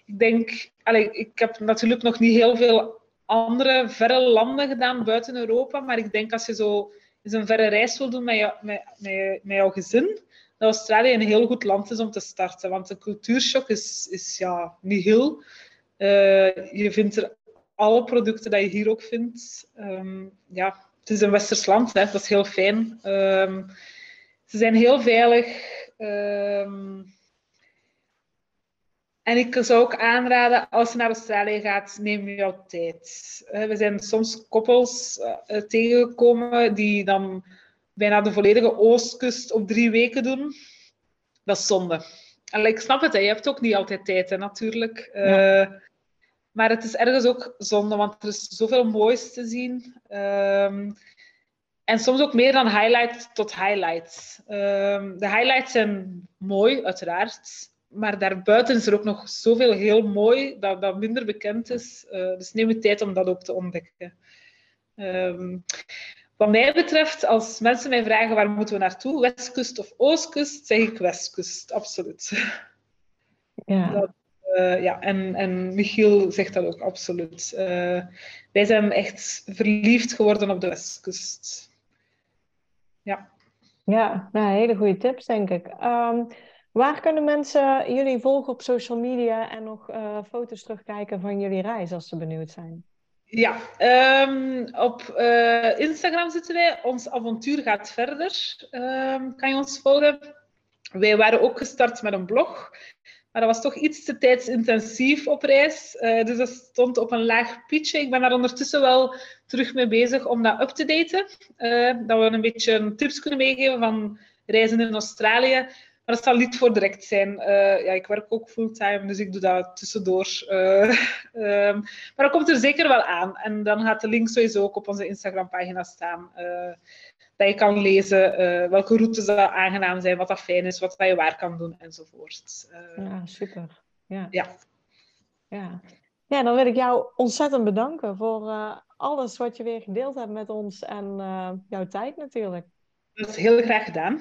ik denk, allez, ik heb natuurlijk nog niet heel veel andere verre landen gedaan buiten Europa, maar ik denk als je zo eens een verre reis wil doen met, met, met, met jouw gezin, dat Australië een heel goed land is om te starten. Want de cultuurshock is, is ja, niet heel. Uh, je vindt er alle producten die je hier ook vindt. Um, ja, het is een westers land, hè, dat is heel fijn. Um, ze zijn heel veilig. Um, en ik zou ook aanraden, als je naar Australië gaat, neem je jouw tijd. We zijn soms koppels uh, tegengekomen die dan bijna de volledige oostkust op drie weken doen. Dat is zonde. Allee, ik snap het, hè. je hebt ook niet altijd tijd, hè, natuurlijk. Ja. Uh, maar het is ergens ook zonde, want er is zoveel moois te zien. Um, en soms ook meer dan highlight tot highlight. Um, de highlights zijn mooi, uiteraard. Maar daarbuiten is er ook nog zoveel heel mooi dat, dat minder bekend is. Uh, dus neem de tijd om dat ook te ontdekken. Um, wat mij betreft, als mensen mij vragen waar moeten we naartoe, westkust of oostkust, zeg ik westkust, absoluut. Ja. Dat, uh, ja, en, en Michiel zegt dat ook, absoluut. Uh, wij zijn echt verliefd geworden op de westkust. Ja. Ja, nou, hele goede tips, denk ik. Um, waar kunnen mensen jullie volgen op social media en nog uh, foto's terugkijken van jullie reis als ze benieuwd zijn? Ja, um, op uh, Instagram zitten wij. Ons avontuur gaat verder. Um, kan je ons volgen? Wij waren ook gestart met een blog. Maar dat was toch iets te tijdsintensief op reis. Uh, dus dat stond op een laag pitje. Ik ben daar ondertussen wel terug mee bezig om dat up te daten. Uh, dat we een beetje tips kunnen meegeven van reizen in Australië. Maar dat zal niet voor direct zijn. Uh, ja, ik werk ook fulltime, dus ik doe dat tussendoor. Um, maar dat komt er zeker wel aan. En dan gaat de link sowieso ook op onze Instagram-pagina staan dat je kan lezen welke routes dat aangenaam zijn, wat dat fijn is, wat dat je waar kan doen enzovoort. Ja, super. Ja. ja. Ja. ja, dan wil ik jou ontzettend bedanken voor alles wat je weer gedeeld hebt met ons en jouw tijd natuurlijk. Dat is heel graag gedaan.